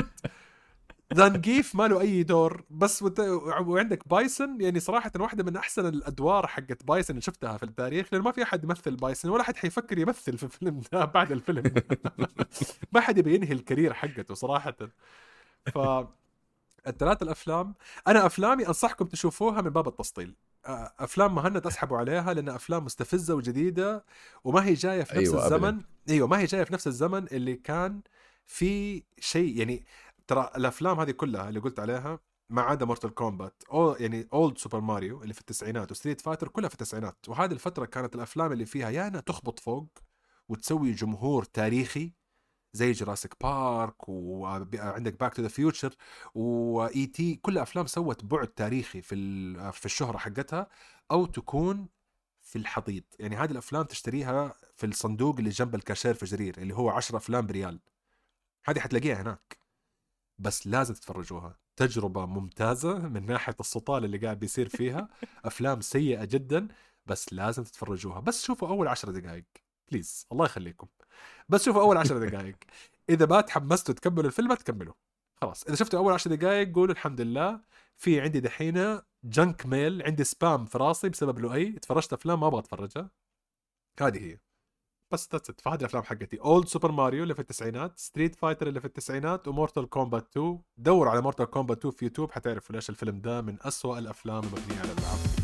B: زانجيف ما له أي دور. بس وت... وعندك بايسون يعني صراحة واحدة من أحسن الأدوار حقت بايسون اللي شفتها في التاريخ لأنه ما في أحد يمثل بايسون ولا احد حيفكر يمثل في الفيلم ده بعد الفيلم. ما حد يبي ينهي ال career حقته صراحة. ف الثلاث الأفلام أنا أفلامي أنصحكم تشوفوها من باب التسطيل. أفلام مهند أسحبوا عليها لأن أفلام مستفزة وجديدة وما هي جاية في نفس
A: أيوة،
B: الزمن.
A: أبداً.
B: أيوه ما هي جاية في نفس الزمن اللي كان في شيء يعني ترى الأفلام هذه كلها اللي قلت عليها ما عدا Mortal Kombat أو يعني old Super Mario اللي في التسعينات و Street Fighter كلها في التسعينات. وهذه الفترة كانت الأفلام اللي فيها يا إنها تخبط فوق وتسوي جمهور تاريخي زي Jurassic Park وعندك Back to the Future و E.T. كل أفلام سوت بعد تاريخي في في الشهرة حقتها أو تكون في الحضيض. يعني هذه الأفلام تشتريها في الصندوق اللي جنب الكاشير في جرير اللي هو 10 أفلام بريال. هذه حتلاقيها هناك. بس لازم تتفرجوها. تجربة ممتازة من ناحية السطال اللي قاعد بيصير فيها. أفلام سيئة جدا بس لازم تتفرجوها. بس شوفوا أول عشر دقائق please الله يخليكم. بس شوفوا أول عشر دقائق إذا ما تحمستوا تكملوا الفيلم تكملوا. خلاص. إذا شفتوا أول عشر دقائق قولوا الحمد لله. في عندي دحين junk mail عندي spam في راسي بسبب لؤي. تفرجت أفلام ما أبغى أتفرجها. هذه هي. that's it فهذه الأفلام حقتي old Super Mario اللي في التسعينات Street Fighter اللي في التسعينات و Mortal Kombat 2 دوروا على Mortal Kombat 2 في يوتيوب حتعرفوا ليش الفيلم ده من أسوأ الأفلام المبنية على الالعاب